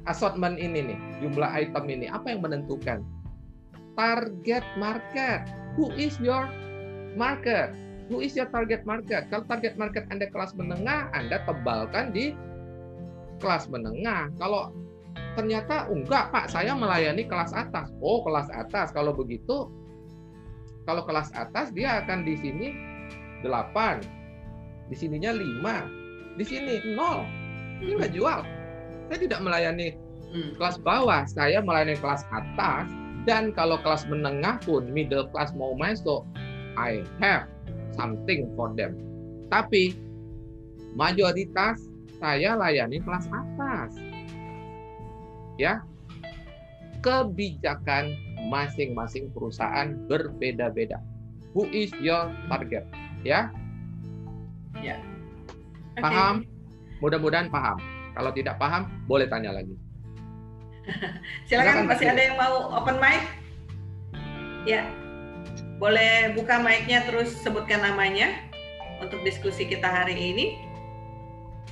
assortment ini nih jumlah item ini apa yang menentukan target market. Who is your market? Who is your target market? Kalau target market Anda kelas menengah, Anda tebalkan di kelas menengah. Kalau ternyata oh, enggak Pak, saya melayani kelas atas. Oh, kelas atas. Kalau begitu kalau kelas atas dia akan di sini 8. Di sininya 5. Di sini 0. Ini enggak jual. Saya tidak melayani hmm. kelas bawah, saya melayani kelas atas dan kalau kelas menengah pun, middle class mau masuk, I have something for them. Tapi mayoritas saya layani kelas atas. Ya, kebijakan masing-masing perusahaan berbeda-beda. Who is your target? Ya, ya. Okay. Paham? Mudah-mudahan paham. Kalau tidak paham, boleh tanya lagi. *laughs* Silakan masih ada yang mau open mic? Ya. Boleh buka mic-nya terus sebutkan namanya untuk diskusi kita hari ini.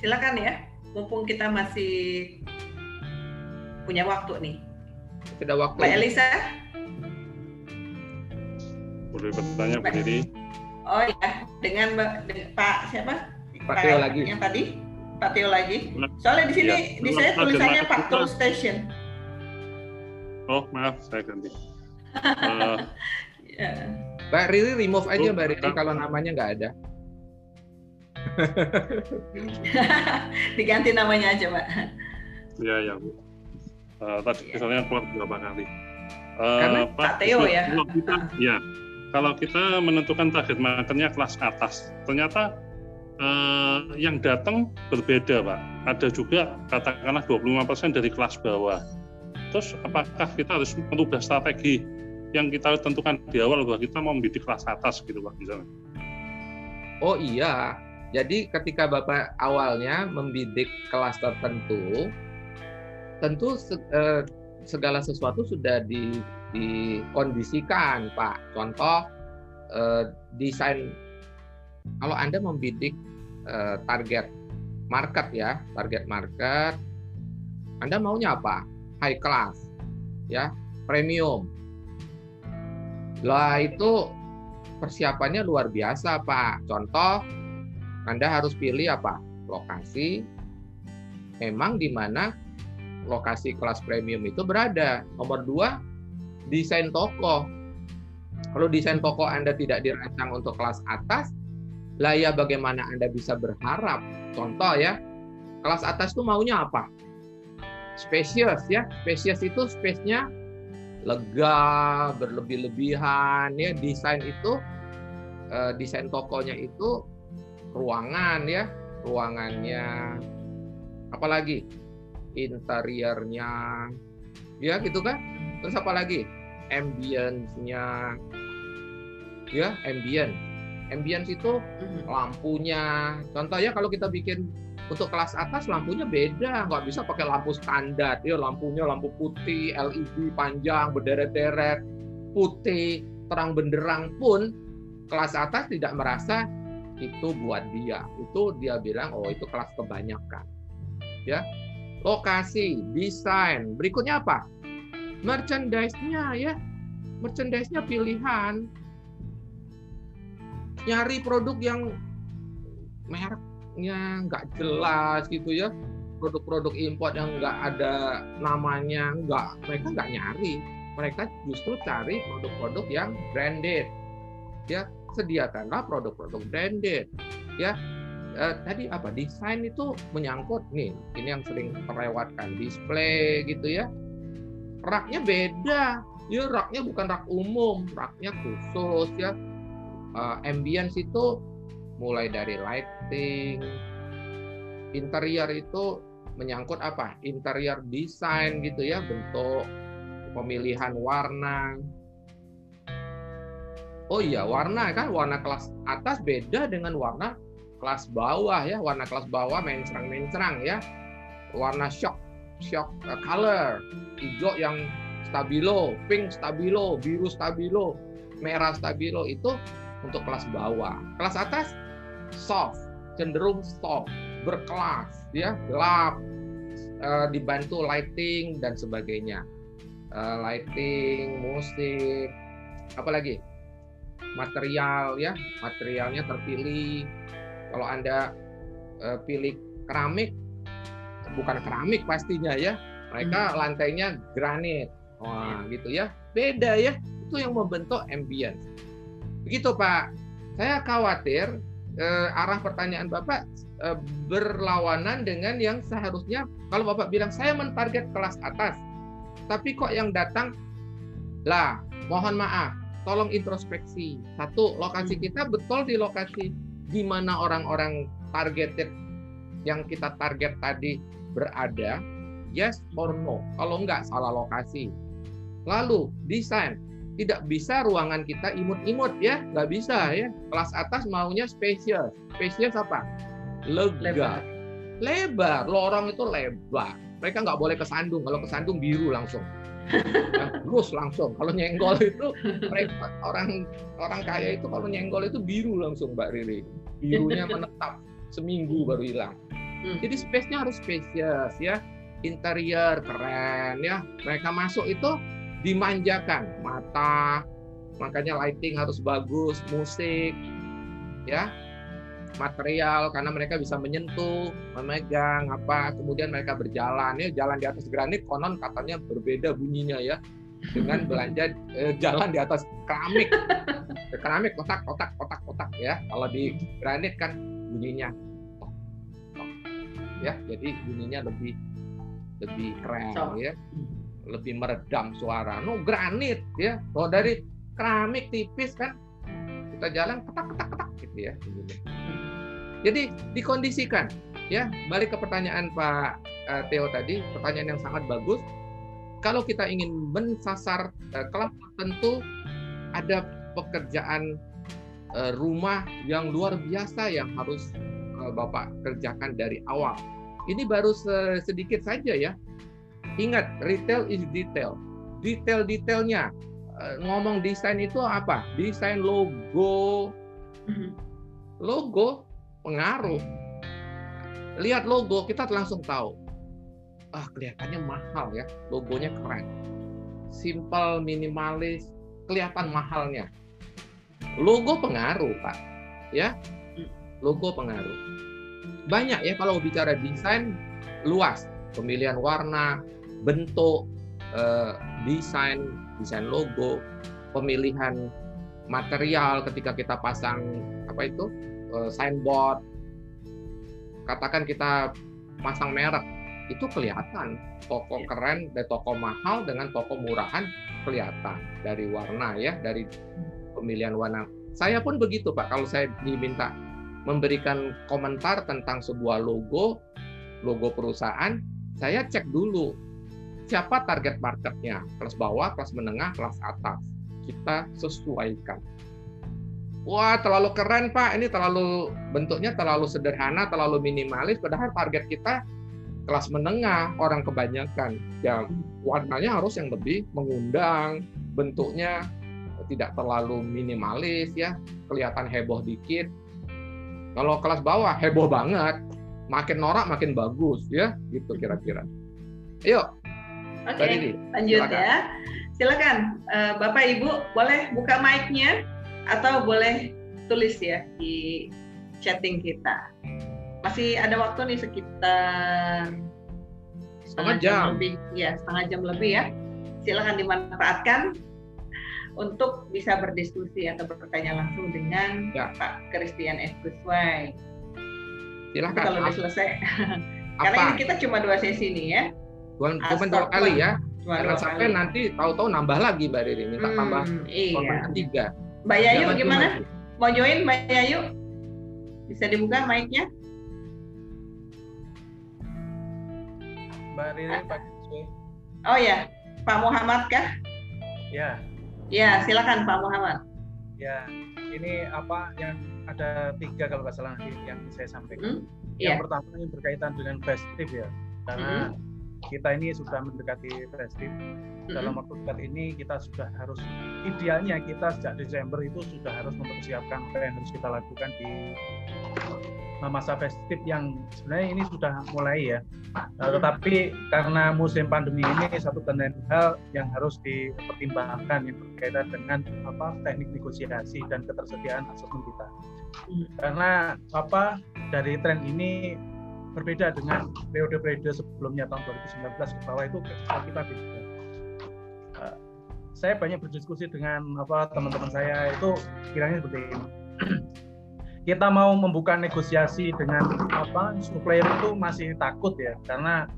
Silakan ya. Mumpung kita masih punya waktu nih. Sudah waktu. Mbak Elisa? Boleh bertanya Mbak Didi? Oh ya, dengan Pak siapa? Pak Tio lagi. Yang tadi? Pak Tio lagi. Soalnya di sini ya, di saya tulisannya Pak Tool Station. Oh maaf, saya ganti. Uh, yeah. Mbak Riri remove aja Mbak Riri kalau namanya nggak ada. *laughs* Diganti namanya aja Mbak. Iya ya Bu. Uh, tadi yeah. misalnya keluar berapa kali. Uh, Karena Pak Teo ya. Kita, ya. Kalau kita menentukan target marketnya kelas atas, ternyata uh, yang datang berbeda Pak. Ada juga katakanlah 25% dari kelas bawah Terus apakah kita harus merubah strategi yang kita tentukan di awal bahwa kita mau membidik kelas atas gitu Pak misalnya? Oh iya, jadi ketika Bapak awalnya membidik kelas tertentu, tentu eh, segala sesuatu sudah di, dikondisikan Pak. Contoh eh, desain kalau Anda membidik eh, target market ya, target market, Anda maunya apa? high class, ya, premium. Lah itu persiapannya luar biasa, Pak. Contoh, Anda harus pilih apa? Lokasi. Memang di mana lokasi kelas premium itu berada. Nomor dua, desain toko. Kalau desain toko Anda tidak dirancang untuk kelas atas, lah ya bagaimana Anda bisa berharap? Contoh ya, kelas atas itu maunya apa? spesies ya spesies itu space-nya lega berlebih-lebihan ya desain itu uh, desain tokonya itu ruangan ya ruangannya apalagi interiornya ya gitu kan terus apalagi ambience-nya ya ambient ambience itu mm-hmm. lampunya contoh ya kalau kita bikin untuk kelas atas lampunya beda, nggak bisa pakai lampu standar. Ya lampunya lampu putih, LED panjang, berderet-deret, putih, terang benderang pun kelas atas tidak merasa itu buat dia. Itu dia bilang, oh itu kelas kebanyakan. Ya, lokasi, desain. Berikutnya apa? Merchandise-nya ya. Merchandise-nya pilihan. Nyari produk yang merek nya nggak jelas gitu ya. Produk-produk import yang nggak ada namanya nggak mereka nggak nyari. Mereka justru cari produk-produk yang branded. Ya sediakanlah produk-produk branded. Ya eh, tadi apa? Desain itu menyangkut nih ini yang sering terlewatkan display gitu ya raknya beda ya raknya bukan rak umum raknya khusus ya uh, ambience itu mulai dari lighting, interior itu menyangkut apa? Interior desain gitu ya, bentuk, pemilihan warna. Oh iya, warna kan warna kelas atas beda dengan warna kelas bawah ya. Warna kelas bawah mencrang-mencrang ya. Warna shock, shock uh, color. Hijau yang stabilo, pink stabilo, biru stabilo, merah stabilo itu untuk kelas bawah. Kelas atas soft, cenderung soft, berkelas, ya, gelap, uh, dibantu lighting dan sebagainya. Uh, lighting, musik, apalagi material ya, materialnya terpilih. Kalau anda uh, pilih keramik, bukan keramik pastinya ya, mereka hmm. lantainya granit, wah gitu ya, beda ya, itu yang membentuk ambience. Begitu Pak, saya khawatir eh, arah pertanyaan Bapak eh, berlawanan dengan yang seharusnya kalau Bapak bilang saya mentarget kelas atas, tapi kok yang datang lah, mohon maaf, tolong introspeksi. Satu, lokasi hmm. kita betul di lokasi di mana orang-orang targeted yang kita target tadi berada, yes or no. Kalau enggak, salah lokasi. Lalu, desain tidak bisa ruangan kita imut-imut ya, nggak bisa ya. Kelas atas maunya spacious. Spacious apa? Lega. Lebar. lebar. Lorong itu lebar. Mereka nggak boleh kesandung. Kalau kesandung biru langsung. *laughs* terus langsung. Kalau nyenggol itu mereka orang orang kaya itu kalau nyenggol itu biru langsung Mbak Riri. Birunya menetap seminggu baru hilang. Hmm. Jadi space-nya harus spacious ya. Interior keren ya. Mereka masuk itu dimanjakan. Mata makanya lighting harus bagus musik ya. Material karena mereka bisa menyentuh memegang apa. Kemudian mereka berjalan ya. Jalan di atas granit konon katanya berbeda bunyinya ya. Dengan *laughs* belanja eh, jalan di atas keramik. Keramik kotak kotak kotak kotak ya. Kalau di granit kan bunyinya ya jadi bunyinya lebih lebih keren ya lebih meredam suara. No granit ya. Kalau dari keramik tipis kan kita jalan ketak ketak ketak gitu ya. Jadi dikondisikan ya. Balik ke pertanyaan Pak eh, Theo tadi, pertanyaan yang sangat bagus. Kalau kita ingin mensasar uh, kelas tertentu, ada pekerjaan uh, rumah yang luar biasa yang harus Bapak kerjakan dari awal. Ini baru sedikit saja ya Ingat, retail is detail. Detail-detailnya. Eh, ngomong desain itu apa? Desain logo. Mm-hmm. Logo pengaruh. Lihat logo, kita langsung tahu. Ah, kelihatannya mahal ya. Logonya keren. Simple, minimalis, kelihatan mahalnya. Logo pengaruh, Pak. Ya, mm. logo pengaruh. Banyak ya kalau bicara desain luas, pemilihan warna, bentuk, eh, desain, desain logo, pemilihan material ketika kita pasang apa itu eh, signboard, katakan kita pasang merek, itu kelihatan. Toko iya. keren dan toko mahal dengan toko murahan kelihatan dari warna ya, dari pemilihan warna. Saya pun begitu Pak, kalau saya diminta memberikan komentar tentang sebuah logo, logo perusahaan, saya cek dulu siapa target marketnya kelas bawah kelas menengah kelas atas kita sesuaikan wah terlalu keren Pak, ini terlalu bentuknya terlalu sederhana, terlalu minimalis, padahal target kita kelas menengah, orang kebanyakan. Ya warnanya harus yang lebih mengundang, bentuknya tidak terlalu minimalis ya, kelihatan heboh dikit. Kalau kelas bawah heboh banget, makin norak makin bagus ya, gitu kira-kira. Yuk. Oke, okay, lanjut silakan. ya. Silakan uh, Bapak Ibu boleh buka mic-nya atau boleh tulis ya di chatting kita. Masih ada waktu nih sekitar setengah jam. jam lebih, ya setengah jam lebih ya. Silakan dimanfaatkan untuk bisa berdiskusi atau bertanya langsung dengan ya. Pak Christian S. Guswai. Silakan. Kalau sudah selesai. *laughs* Karena ini kita cuma dua sesi nih ya. Cuma, cuma dua kali ya. Cuma Jangan sampai kali. nanti tahu-tahu nambah lagi Mbak Riri, minta hmm, tambah iya. ketiga. Mbak Yayu gimana? Mau join Mbak Yayu? Bisa dibuka mic-nya? Mbak Riri Pak Oh ya, Pak Muhammad kah? Ya. Ya, silakan Pak Muhammad. Ya, ini apa yang ada tiga kalau nggak salah yang saya sampaikan. Hmm? Yang yeah. pertama yang berkaitan dengan festive ya, karena hmm kita ini sudah mendekati festive dalam waktu dekat ini kita sudah harus idealnya kita sejak Desember itu sudah harus mempersiapkan apa yang harus kita lakukan di masa festif yang sebenarnya ini sudah mulai ya. Nah, tetapi karena musim pandemi ini satu dan hal yang harus dipertimbangkan yang berkaitan dengan apa teknik negosiasi dan ketersediaan asesmen kita. Hmm. Karena apa dari tren ini berbeda dengan periode-periode sebelumnya tahun 2019 ke bawah itu kita beda. Uh, saya banyak berdiskusi dengan apa teman-teman saya itu kiranya seperti ini. *clears throat* kita mau membuka negosiasi dengan apa supplier itu masih takut ya karena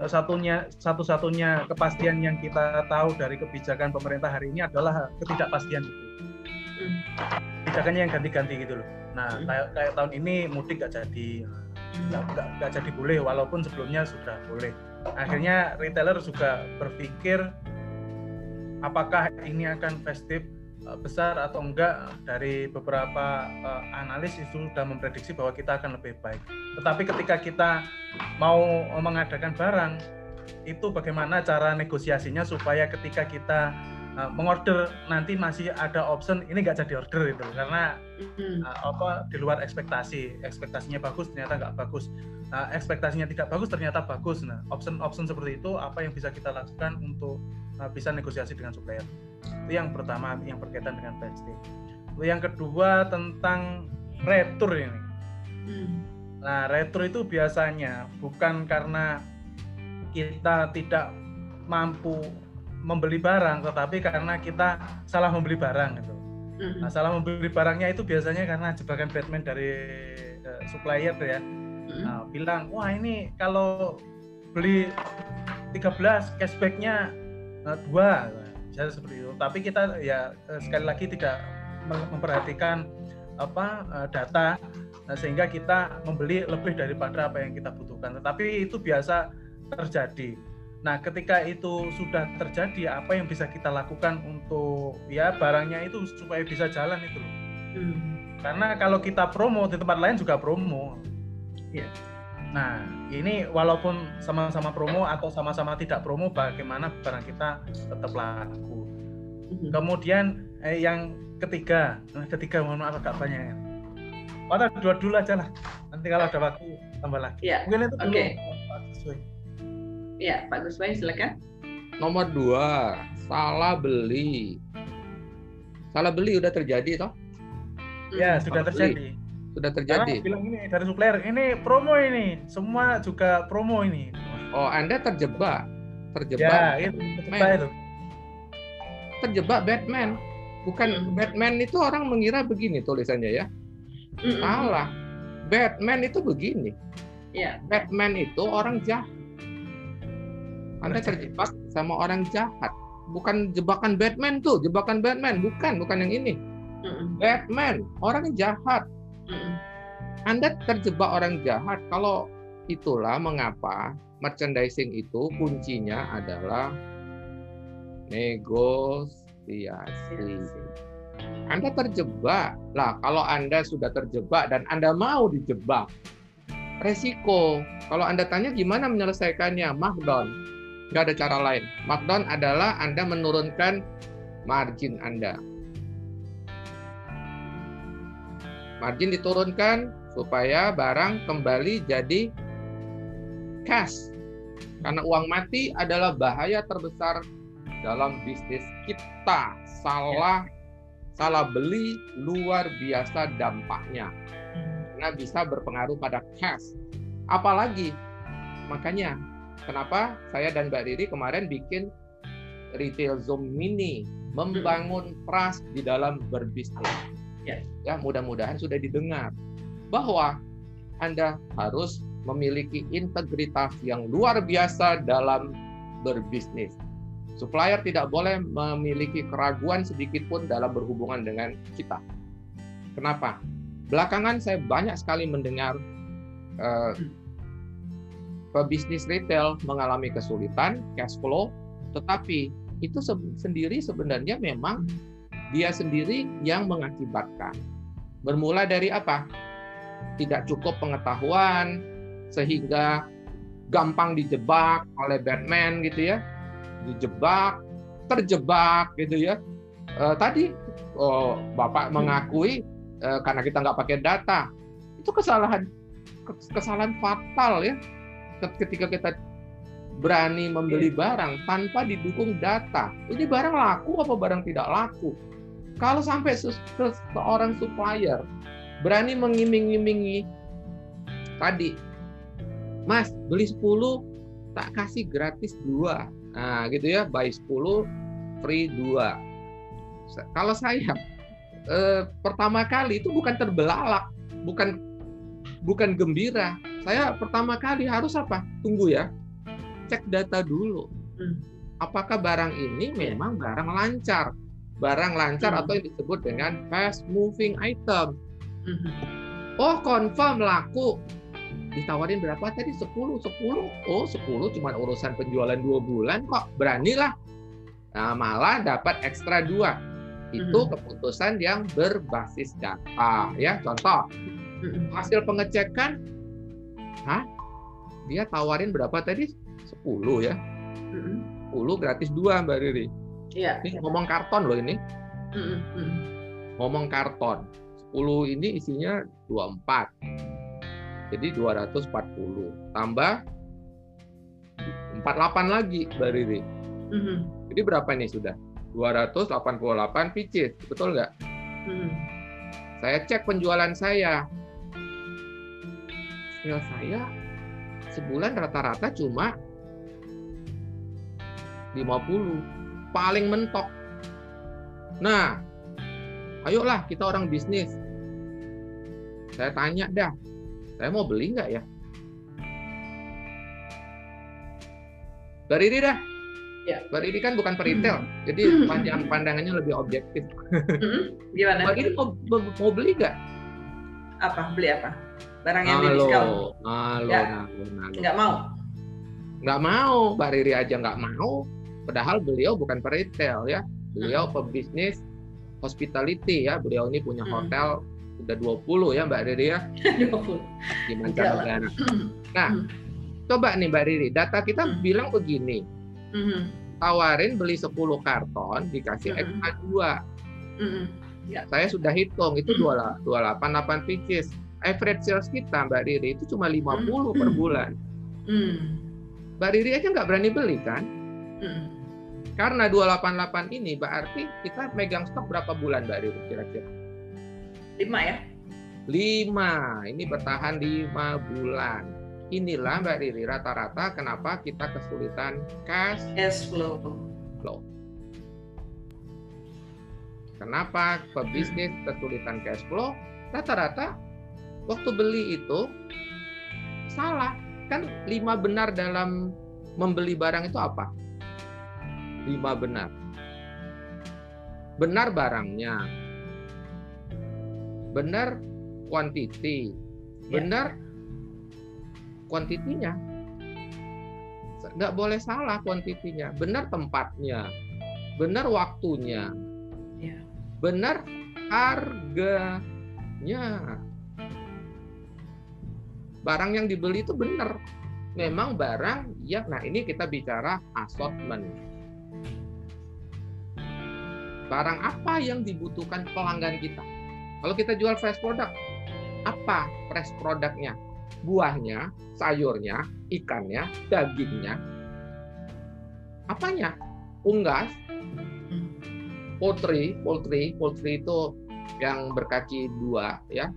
eh, satunya satu-satunya kepastian yang kita tahu dari kebijakan pemerintah hari ini adalah ketidakpastian itu. Kebijakannya yang ganti-ganti gitu loh. Nah hmm. kayak, kayak tahun ini mudik gak jadi nggak, nggak, nggak jadi boleh walaupun sebelumnya sudah boleh akhirnya retailer juga berpikir apakah ini akan festive besar atau enggak dari beberapa uh, analis itu sudah memprediksi bahwa kita akan lebih baik. Tetapi ketika kita mau mengadakan barang itu bagaimana cara negosiasinya supaya ketika kita uh, mengorder nanti masih ada option ini nggak jadi order itu. Karena uh, apa di luar ekspektasi. Ekspektasinya bagus ternyata nggak bagus. Uh, ekspektasinya tidak bagus ternyata bagus. Nah option option seperti itu apa yang bisa kita lakukan untuk uh, bisa negosiasi dengan supplier itu yang pertama yang berkaitan dengan plastik yang kedua tentang retur ini mm. nah retur itu biasanya bukan karena kita tidak mampu membeli barang tetapi karena kita salah membeli barang gitu. Mm-hmm. Nah, salah membeli barangnya itu biasanya karena jebakan Batman dari uh, supplier ya. Mm-hmm. Nah, bilang, "Wah, ini kalau beli 13 cashbacknya uh, dua bisa seperti itu. Tapi kita ya uh, sekali lagi tidak memperhatikan apa uh, data nah, sehingga kita membeli lebih daripada apa yang kita butuhkan. Tetapi itu biasa terjadi Nah, ketika itu sudah terjadi, apa yang bisa kita lakukan untuk ya barangnya itu supaya bisa jalan itu loh. Hmm. Karena kalau kita promo di tempat lain juga promo. Ya. Nah, ini walaupun sama-sama promo atau sama-sama tidak promo, bagaimana barang kita tetap laku. Hmm. Kemudian eh, yang ketiga, nah, ketiga mohon maaf agak banyak. Oh, dua dulu aja lah. Nanti kalau ada waktu tambah lagi. Ya. Mungkin itu dulu. Okay. Ya, Pak Guswai silakan. Nomor dua, salah beli. Salah beli udah terjadi toh? Ya, sudah terjadi. Beli. Sudah terjadi. Karena bilang ini dari supplier, ini promo ini, semua juga promo ini. Oh, Anda terjebak. Terjebak. Ya, itu terjebak itu. Terjebak Batman. Bukan hmm. Batman itu orang mengira begini tulisannya ya. Hmm. Salah. Batman itu begini. Ya. Batman itu orang jahat anda terjebak sama orang jahat. Bukan jebakan Batman tuh, jebakan Batman. Bukan, bukan yang ini. Batman, orang jahat. Anda terjebak orang jahat. Kalau itulah mengapa merchandising itu kuncinya adalah negosiasi. Anda terjebak. Lah, kalau Anda sudah terjebak dan Anda mau dijebak, resiko. Kalau Anda tanya gimana menyelesaikannya, markdown. Nggak ada cara lain. Markdown adalah Anda menurunkan margin Anda. Margin diturunkan supaya barang kembali jadi cash. Karena uang mati adalah bahaya terbesar dalam bisnis kita. Salah salah beli luar biasa dampaknya. Karena bisa berpengaruh pada cash. Apalagi makanya kenapa saya dan Mbak Riri kemarin bikin retail zoom mini membangun trust di dalam berbisnis. Ya, ya mudah-mudahan sudah didengar bahwa Anda harus memiliki integritas yang luar biasa dalam berbisnis. Supplier tidak boleh memiliki keraguan sedikit pun dalam berhubungan dengan kita. Kenapa? Belakangan saya banyak sekali mendengar uh, pebisnis retail mengalami kesulitan cash flow, tetapi itu se sendiri sebenarnya memang dia sendiri yang mengakibatkan. Bermula dari apa? Tidak cukup pengetahuan, sehingga gampang dijebak oleh Batman gitu ya, dijebak, terjebak gitu ya. Uh, tadi oh, Bapak mengakui uh, karena kita nggak pakai data, itu kesalahan kesalahan fatal ya ketika kita berani membeli barang tanpa didukung data. Ini barang laku apa barang tidak laku? Kalau sampai seorang supplier berani mengiming-imingi tadi Mas, beli 10 tak kasih gratis dua. Nah, gitu ya, buy 10 free dua. Kalau saya eh, pertama kali itu bukan terbelalak, bukan bukan gembira. Saya pertama kali harus apa? Tunggu ya. Cek data dulu. Hmm. Apakah barang ini memang barang lancar? Barang lancar hmm. atau yang disebut dengan fast moving item. Hmm. Oh, confirm laku ditawarin berapa tadi 10 10 oh 10 cuma urusan penjualan dua bulan kok beranilah nah, malah dapat ekstra dua itu hmm. keputusan yang berbasis data ya contoh hmm. hasil pengecekan Hah? dia tawarin berapa tadi 10 ya hmm. 10 gratis dua Mbak Riri Iya. Ini ngomong karton loh ini. Ngomong karton. 10 ini isinya 24 jadi 240 tambah 48 lagi Mbak Riri. Mm -hmm. Jadi berapa nih sudah? 288 pieces, betul nggak? Mm -hmm. Saya cek penjualan saya. Sales saya sebulan rata-rata cuma 50. Paling mentok. Nah, ayolah kita orang bisnis. Saya tanya dah, saya mau beli nggak ya? Mbak Riri dah. Ya. Mbak Riri kan bukan peritel, hmm. jadi panjang pandangannya lebih objektif. Hmm. Gimana? Mbak Riri mau, mau beli nggak? Apa? Beli apa? Barang yang di diskon? Halo, ya. halo, halo. Nggak mau? Nggak mau. Mbak Riri aja nggak mau. Padahal beliau bukan peritel ya. Beliau hmm. pebisnis hospitality ya. Beliau ini punya hmm. Udah 20 ya Mbak Riri ya. *laughs* 20. Di mancanegara. Nah, hmm. coba nih Mbak Riri, data kita hmm. bilang begini. Hmm. Tawarin beli 10 karton dikasih hmm. ekstra 2. Hmm. Ya. Saya sudah hitung itu hmm. 288 pieces. Average sales kita Mbak Riri itu cuma 50 hmm. per bulan. Hmm. Mbak Riri aja nggak berani beli kan? Hmm. Karena 288 ini berarti kita megang stok berapa bulan Mbak Riri kira-kira? Lima ya? Lima. Ini bertahan lima bulan. Inilah Mbak Riri rata-rata kenapa kita kesulitan cash, cash flow. flow. Kenapa pebisnis kesulitan cash flow? Rata-rata waktu beli itu salah. Kan lima benar dalam membeli barang itu apa? Lima benar. Benar barangnya, benar quantity, ya. benar kuantitinya. Nggak boleh salah kuantitinya, benar tempatnya, benar waktunya. Ya. benar harganya. Barang yang dibeli itu benar. Memang barang ya nah ini kita bicara assortment. Barang apa yang dibutuhkan pelanggan kita? Kalau kita jual fresh product, apa fresh produknya? Buahnya, sayurnya, ikannya, dagingnya. Apanya? Unggas, poultry, poultry, poultry itu yang berkaki dua ya,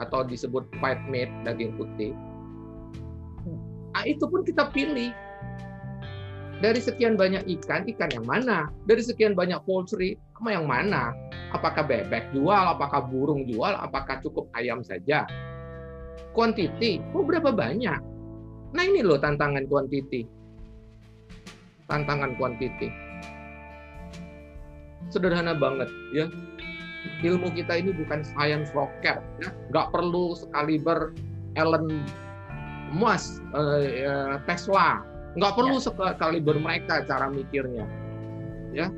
atau disebut white meat daging putih. Nah, itu pun kita pilih. Dari sekian banyak ikan, ikan yang mana? Dari sekian banyak poultry, kamu yang mana? Apakah bebek jual, apakah burung jual, apakah cukup ayam saja? Quantity, oh berapa banyak? Nah ini loh tantangan quantity. Tantangan quantity sederhana banget ya ilmu kita ini bukan science rocket ya nggak perlu sekaliber Elon Musk uh, Tesla nggak perlu ya. sekaliber mereka cara mikirnya ya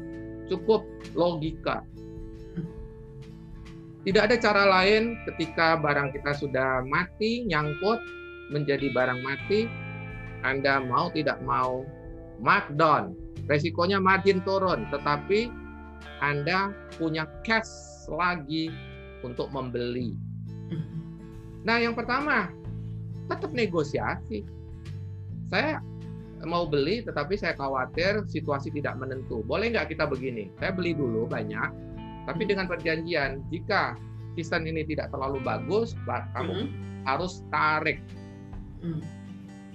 cukup logika tidak ada cara lain ketika barang kita sudah mati nyangkut menjadi barang mati Anda mau tidak mau markdown resikonya margin turun tetapi anda punya cash lagi untuk membeli. Nah, yang pertama, tetap negosiasi. Saya mau beli, tetapi saya khawatir situasi tidak menentu. Boleh nggak kita begini? Saya beli dulu banyak, tapi dengan perjanjian, jika season ini tidak terlalu bagus, kamu mm -hmm. harus tarik. Mm.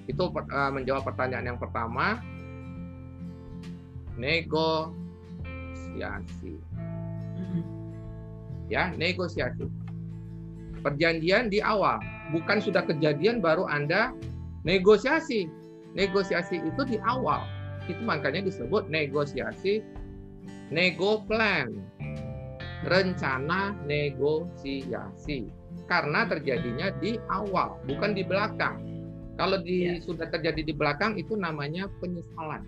Itu uh, menjawab pertanyaan yang pertama. Nego negosiasi. Mm-hmm. Ya, negosiasi. Perjanjian di awal, bukan sudah kejadian baru Anda negosiasi. Negosiasi itu di awal. Itu makanya disebut negosiasi nego plan. Rencana negosiasi. Karena terjadinya di awal, bukan di belakang. Kalau di, ya. sudah terjadi di belakang itu namanya penyesalan.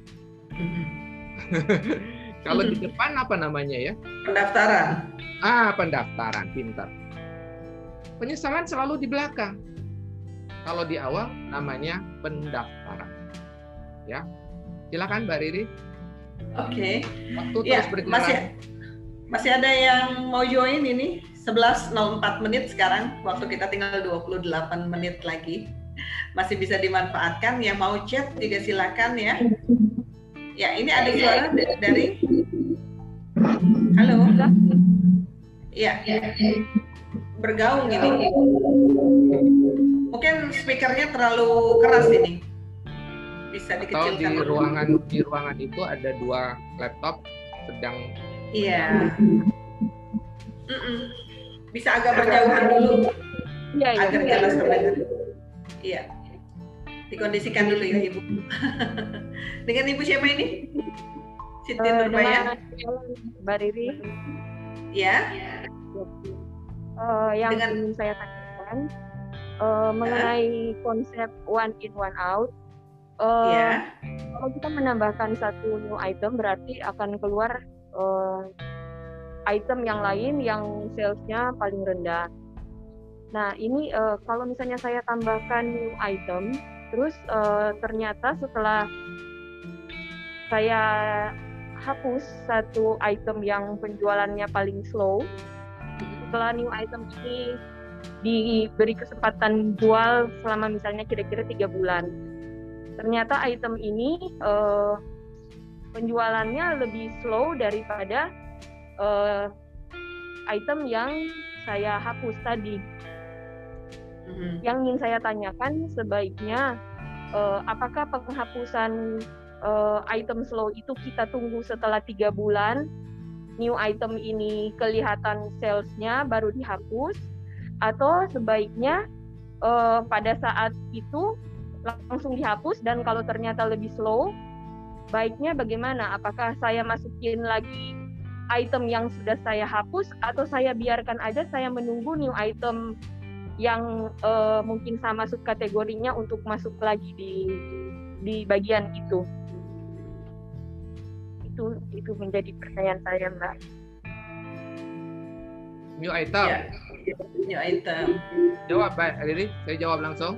Mm-hmm. *laughs* Kalau di hmm. depan apa namanya ya? Pendaftaran. Ah, pendaftaran, pintar. Penyesalan selalu di belakang. Kalau di awal namanya pendaftaran. Ya. Silakan Mbak Riri. Oke. Okay. Waktu ya, berjalan. Masih masih ada yang mau join ini 11.04 menit sekarang. Waktu kita tinggal 28 menit lagi. Masih bisa dimanfaatkan. Yang mau chat juga silakan ya. Ya, ini ada suara dari Halo. Iya. Bergaung ini. Mungkin speakernya terlalu keras ini. Bisa dikecilkan. Atau di ruangan di ruangan itu ada dua laptop sedang Iya. Mm -mm. Bisa agak berjauhan dulu. Iya, iya. Agar jelas terdengar. Iya. Dikondisikan dulu ya Ibu. *laughs* Dengan Ibu siapa ini? Siti uh, Nurbaya. Mbak Riri. Ya. Uh, yang dengan... ingin saya tanyakan uh, mengenai uh. konsep one in one out. Uh, ya. Kalau kita menambahkan satu new item berarti akan keluar uh, item yang lain yang salesnya paling rendah. Nah ini uh, kalau misalnya saya tambahkan new item, terus uh, ternyata setelah saya hapus satu item yang penjualannya paling slow, setelah new item ini diberi kesempatan jual selama misalnya kira-kira tiga bulan, ternyata item ini uh, penjualannya lebih slow daripada uh, item yang saya hapus tadi. Mm-hmm. Yang ingin saya tanyakan sebaiknya uh, apakah penghapusan uh, item slow itu kita tunggu setelah tiga bulan new item ini kelihatan salesnya baru dihapus atau sebaiknya uh, pada saat itu langsung dihapus dan kalau ternyata lebih slow baiknya bagaimana apakah saya masukin lagi item yang sudah saya hapus atau saya biarkan aja saya menunggu new item yang uh, mungkin sama masuk kategorinya untuk masuk lagi di di bagian itu. Itu itu menjadi pertanyaan saya, Mbak. New item. Ya. New item. Jawab Pak Riri, saya jawab langsung.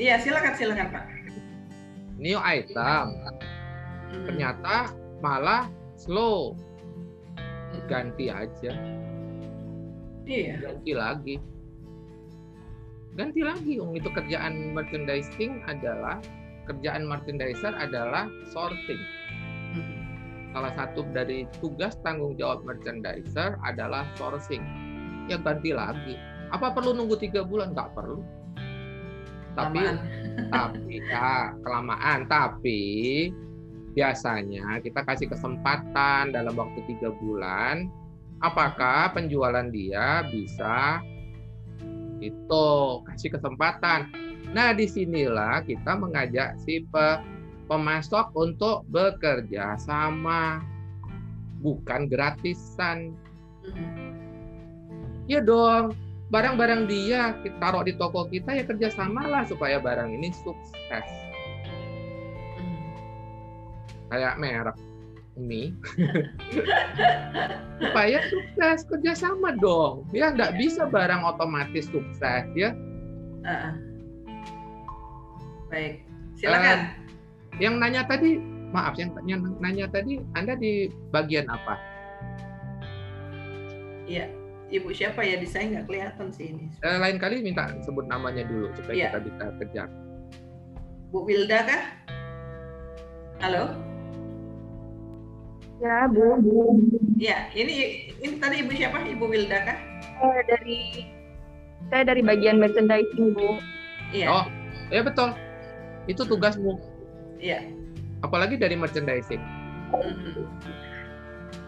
Iya, silakan silakan Pak. New item. Hmm. Ternyata malah slow. Ganti aja. Iya. Ganti lagi. Ganti lagi, Om. Itu kerjaan merchandising adalah kerjaan merchandiser adalah sorting. Hmm. Salah satu dari tugas tanggung jawab merchandiser adalah sourcing. Ya ganti lagi. Apa perlu nunggu tiga bulan? Nggak perlu. Tapi, tapi ya kelamaan. Tapi biasanya kita kasih kesempatan dalam waktu tiga bulan apakah penjualan dia bisa itu kasih kesempatan? Nah di sinilah kita mengajak si pe, pemasok untuk bekerja sama. Bukan gratisan. Ya dong barang-barang dia kita taruh di toko kita ya kerjasama lah supaya barang ini sukses. Kayak merek mie supaya sukses kerjasama dong. Ya nggak bisa barang otomatis sukses ya. Uh, baik silakan. Uh, yang nanya tadi maaf yang, yang nanya tadi anda di bagian apa? Iya ibu siapa ya di saya nggak kelihatan sih ini uh, lain kali minta sebut namanya dulu supaya ya. kita bisa kejar Bu Wilda kah halo Ya, Bu. Ya, ini ini tadi Ibu siapa? Ibu Wilda kah? Oh, dari saya dari bagian merchandising, Bu. Iya. Oh, ya betul. Itu tugasmu. Iya. Apalagi dari merchandising. Mm-hmm.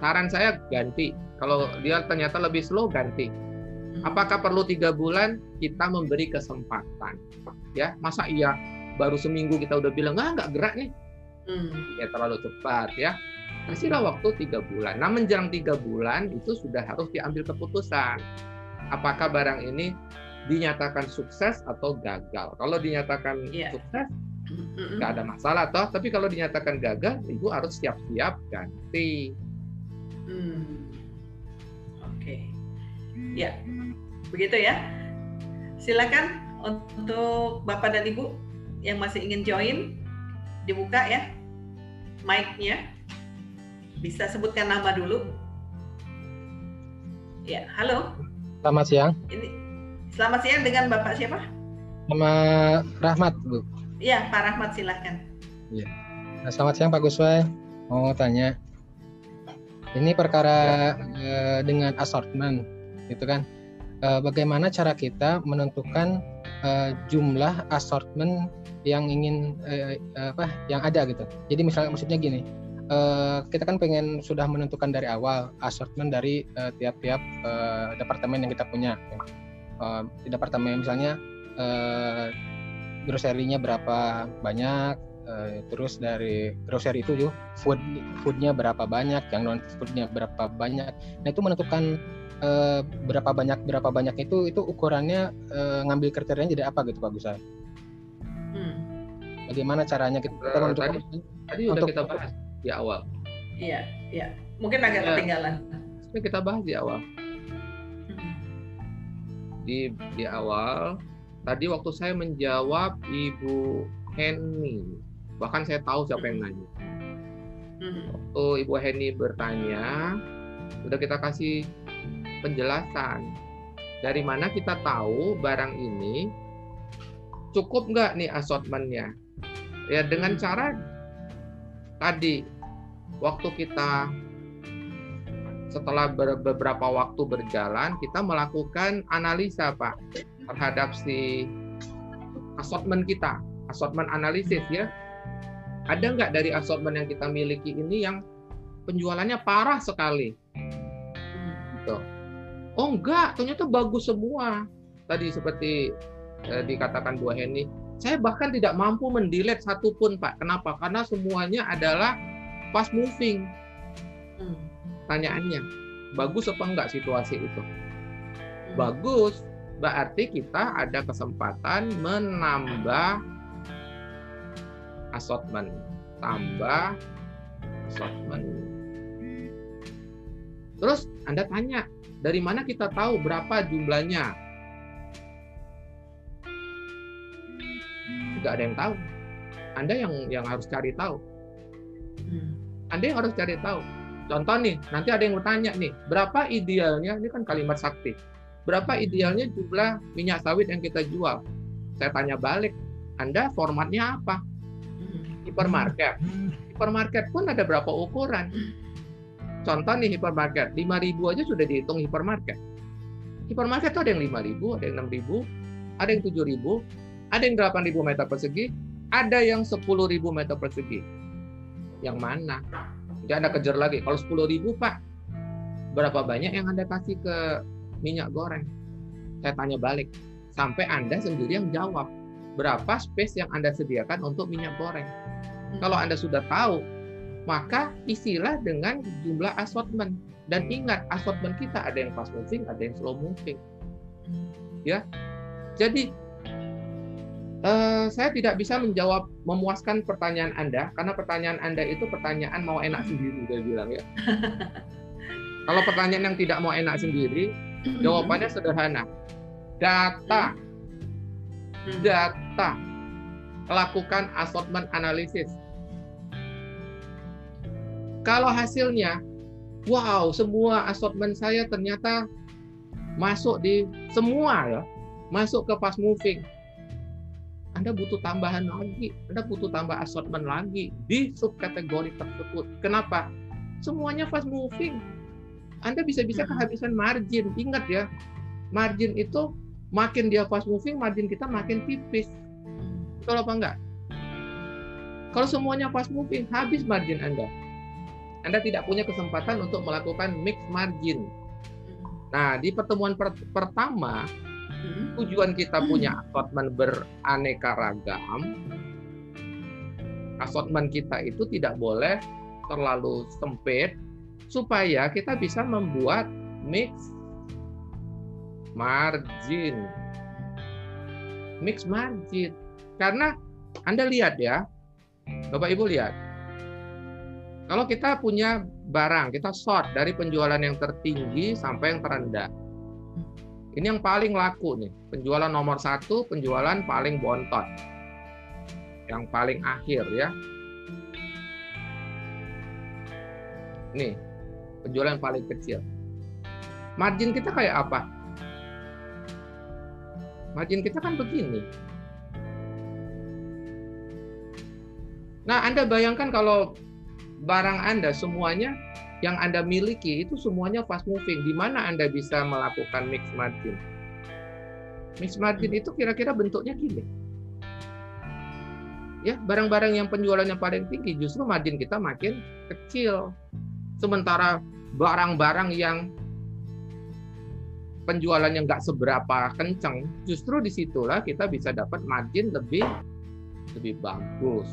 Saran saya ganti. Kalau dia ternyata lebih slow, ganti. Mm-hmm. Apakah perlu tiga bulan? Kita memberi kesempatan. Ya, masa iya baru seminggu kita udah bilang ah nggak gerak nih? Hmm. Ya terlalu cepat ya kasihlah waktu tiga bulan. Nah menjelang tiga bulan itu sudah harus diambil keputusan. Apakah barang ini dinyatakan sukses atau gagal? Kalau dinyatakan yeah. sukses, nggak ada masalah toh. Tapi kalau dinyatakan gagal, ibu harus siap-siap ganti. Hmm. Oke, okay. ya begitu ya. Silakan untuk bapak dan ibu yang masih ingin join dibuka ya mic-nya. Bisa sebutkan nama dulu. Ya, halo. Selamat siang. Ini selamat siang dengan Bapak siapa? Nama Rahmat, Bu. Iya, Pak Rahmat silahkan. Iya. Nah, selamat siang Pak Guswai. Mau tanya. Ini perkara eh, dengan assortment, gitu kan? Eh, bagaimana cara kita menentukan eh, jumlah assortment yang ingin eh, apa yang ada gitu. Jadi misalnya maksudnya gini, uh, kita kan pengen sudah menentukan dari awal assortment dari uh, tiap-tiap uh, departemen yang kita punya. Uh, di departemen misalnya uh, groserinya berapa banyak, uh, terus dari grocery itu juga food foodnya berapa banyak, yang non foodnya berapa banyak. Nah itu menentukan uh, berapa banyak berapa banyak itu itu ukurannya uh, ngambil kriterianya jadi apa gitu Pak Gusai? Hmm. Bagaimana caranya kita, kita menentukan? Tadi, tadi untuk kita bahas di awal. Iya, iya. Mungkin agak ya, ketinggalan. Kita bahas di awal. Hmm. Di di awal tadi waktu saya menjawab Ibu Henny, bahkan saya tahu siapa yang nanya. Hmm. Waktu Ibu Henny bertanya, udah kita kasih penjelasan dari mana kita tahu barang ini cukup nggak nih assortmentnya ya dengan cara tadi waktu kita setelah beberapa waktu berjalan kita melakukan analisa Pak terhadap si assortment kita, assortment analisis ya. Ada nggak dari assortment yang kita miliki ini yang penjualannya parah sekali? Gitu. Oh enggak, ternyata bagus semua. Tadi seperti eh, dikatakan Bu Heni, saya bahkan tidak mampu mendelete satupun Pak. Kenapa? Karena semuanya adalah fast moving. Hmm. Tanyaannya, bagus apa enggak situasi itu? Hmm. Bagus, berarti kita ada kesempatan menambah assortment, tambah assortment. Terus Anda tanya, Dari mana kita tahu berapa jumlahnya? Tidak ada yang tahu. Anda yang yang harus cari tahu. Hmm. Anda yang harus cari tahu. Contoh nih, nanti ada yang bertanya nih, berapa idealnya? Ini kan kalimat sakti. Berapa idealnya jumlah minyak sawit yang kita jual? Saya tanya balik, Anda formatnya apa? Hipermarket. Hipermarket pun ada berapa ukuran? Contoh nih hipermarket, 5.000 aja sudah dihitung hipermarket. Hipermarket itu ada yang 5.000, ada yang 6.000, ada yang 7.000, ada yang 8.000 meter persegi, ada yang 10.000 meter persegi. Yang mana? Jadi Anda kejar lagi. Kalau 10.000 Pak, berapa banyak yang Anda kasih ke minyak goreng? Saya tanya balik. Sampai Anda sendiri yang jawab. Berapa space yang Anda sediakan untuk minyak goreng? Kalau Anda sudah tahu maka isilah dengan jumlah assortment. Dan ingat assortment kita ada yang fast moving ada yang slow moving. Ya. Jadi uh, saya tidak bisa menjawab memuaskan pertanyaan anda karena pertanyaan anda itu pertanyaan mau enak sendiri saya bilang ya. *laughs* Kalau pertanyaan yang tidak mau enak sendiri jawabannya sederhana. Data data lakukan assortment analysis kalau hasilnya, wow, semua assortment saya ternyata masuk di semua ya, masuk ke fast moving. Anda butuh tambahan lagi, Anda butuh tambah assortment lagi di subkategori tersebut. Kenapa? Semuanya fast moving. Anda bisa-bisa hmm. kehabisan margin. Ingat ya, margin itu makin dia fast moving, margin kita makin tipis. Betul apa enggak? Kalau semuanya fast moving, habis margin Anda. Anda tidak punya kesempatan untuk melakukan mix margin. Nah, di pertemuan per pertama, hmm. tujuan kita punya assortment beraneka ragam. Assortment kita itu tidak boleh terlalu sempit supaya kita bisa membuat mix margin. Mix margin. Karena Anda lihat ya, Bapak Ibu lihat, kalau kita punya barang, kita sort dari penjualan yang tertinggi sampai yang terendah. Ini yang paling laku nih, penjualan nomor satu, penjualan paling bontot, yang paling akhir ya. Nih, penjualan paling kecil. Margin kita kayak apa? Margin kita kan begini. Nah, Anda bayangkan kalau barang Anda semuanya yang Anda miliki itu semuanya fast moving. Di mana Anda bisa melakukan mix margin? Mix margin itu kira-kira bentuknya gini. Ya, barang-barang yang penjualannya paling tinggi justru margin kita makin kecil. Sementara barang-barang yang penjualannya nggak seberapa kenceng, justru di situlah kita bisa dapat margin lebih lebih bagus.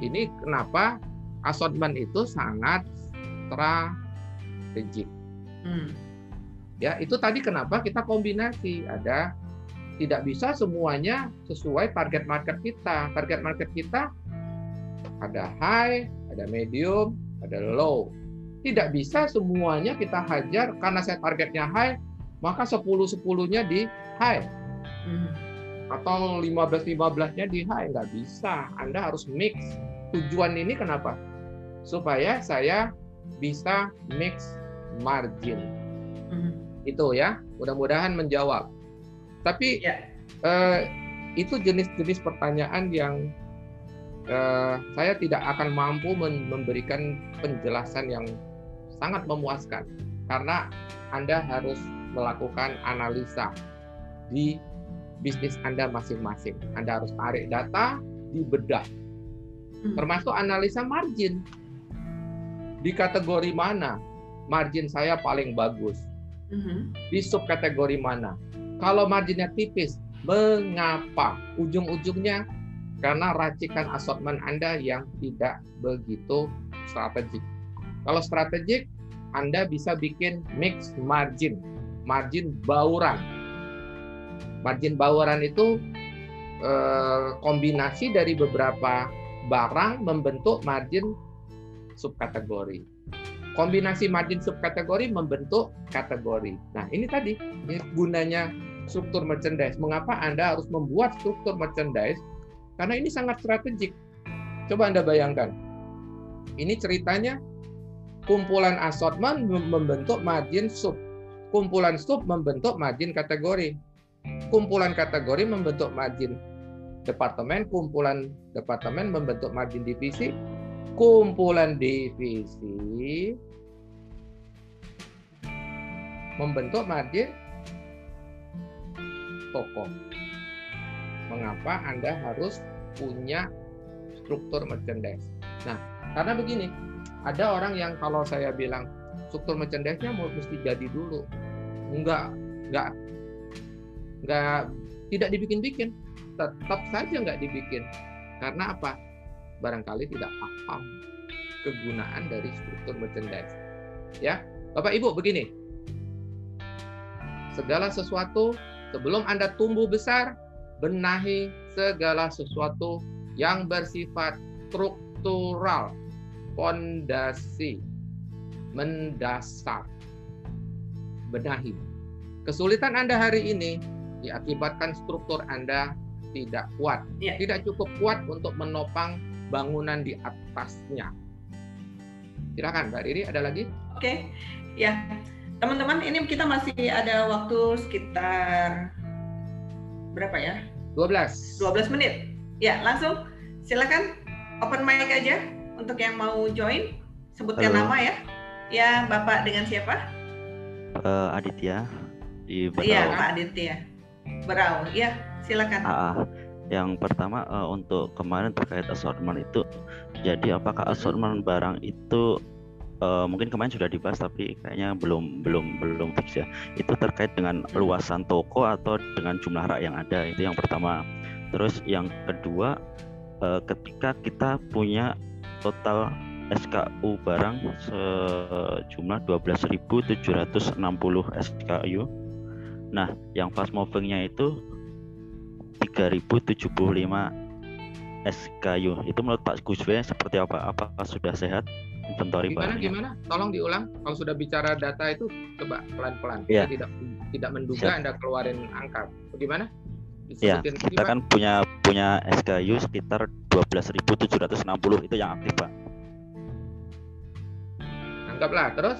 Ini kenapa assortment itu sangat strategik. Hmm. Ya, itu tadi kenapa kita kombinasi ada tidak bisa semuanya sesuai target market kita. Target market kita ada high, ada medium, ada low. Tidak bisa semuanya kita hajar karena saya targetnya high, maka 10-10-nya di high. Hmm. Atau 15-15-nya di high. Nggak bisa. Anda harus mix. Tujuan ini kenapa? supaya saya bisa mix margin. Hmm. Itu ya, mudah-mudahan menjawab. Tapi ya. eh, itu jenis-jenis pertanyaan yang eh, saya tidak akan mampu memberikan penjelasan yang sangat memuaskan karena Anda harus melakukan analisa di bisnis Anda masing-masing. Anda harus tarik data, dibedah. Hmm. Termasuk analisa margin di kategori mana margin saya paling bagus, mm-hmm. di subkategori mana. Kalau marginnya tipis, mengapa? Ujung-ujungnya karena racikan assortment Anda yang tidak begitu strategik. Kalau strategik, Anda bisa bikin mix margin, margin bauran. Margin bauran itu eh, kombinasi dari beberapa barang membentuk margin subkategori. Kombinasi margin subkategori membentuk kategori. Nah, ini tadi ini gunanya struktur merchandise. Mengapa Anda harus membuat struktur merchandise? Karena ini sangat strategik. Coba Anda bayangkan. Ini ceritanya kumpulan assortment membentuk margin sub. Kumpulan sub membentuk margin kategori. Kumpulan kategori membentuk margin departemen, kumpulan departemen membentuk margin divisi, kumpulan divisi membentuk margin toko. Mengapa Anda harus punya struktur merchandise? Nah, karena begini, ada orang yang kalau saya bilang struktur merchandise-nya mau mesti jadi dulu. Enggak, enggak, enggak, tidak dibikin-bikin. Tetap saja enggak dibikin. Karena apa? barangkali tidak paham kegunaan dari struktur merchandise. Ya, Bapak Ibu begini. Segala sesuatu sebelum Anda tumbuh besar, benahi segala sesuatu yang bersifat struktural, fondasi, mendasar. Benahi. Kesulitan Anda hari ini diakibatkan struktur Anda tidak kuat, ya. tidak cukup kuat untuk menopang bangunan di atasnya. Silakan Mbak Riri, ada lagi? Oke, ya teman-teman ini kita masih ada waktu sekitar berapa ya? 12. 12 menit. Ya, langsung silakan open mic aja untuk yang mau join. Sebutkan Halo. nama ya. Ya, Bapak dengan siapa? Uh, Aditya di Berau. Iya, Pak Aditya. Berau. Ya, silakan. Uh, yang pertama uh, untuk kemarin terkait assortment itu, jadi apakah assortment barang itu uh, mungkin kemarin sudah dibahas tapi kayaknya belum belum belum fix ya. Itu terkait dengan luasan toko atau dengan jumlah rak yang ada itu yang pertama. Terus yang kedua, uh, ketika kita punya total SKU barang sejumlah 12.760 SKU. Nah, yang fast movingnya itu 3075 SKU. Itu menurut Pak Guswe seperti apa? Apakah sudah sehat inventory Gimana barangnya? gimana? Tolong diulang. Kalau sudah bicara data itu coba pelan-pelan. Ya. tidak tidak menduga Siap. Anda keluarin angka. Bagaimana? Ya, kita kan punya punya SKU sekitar 12.760 itu yang aktif, Pak. Anggaplah, terus?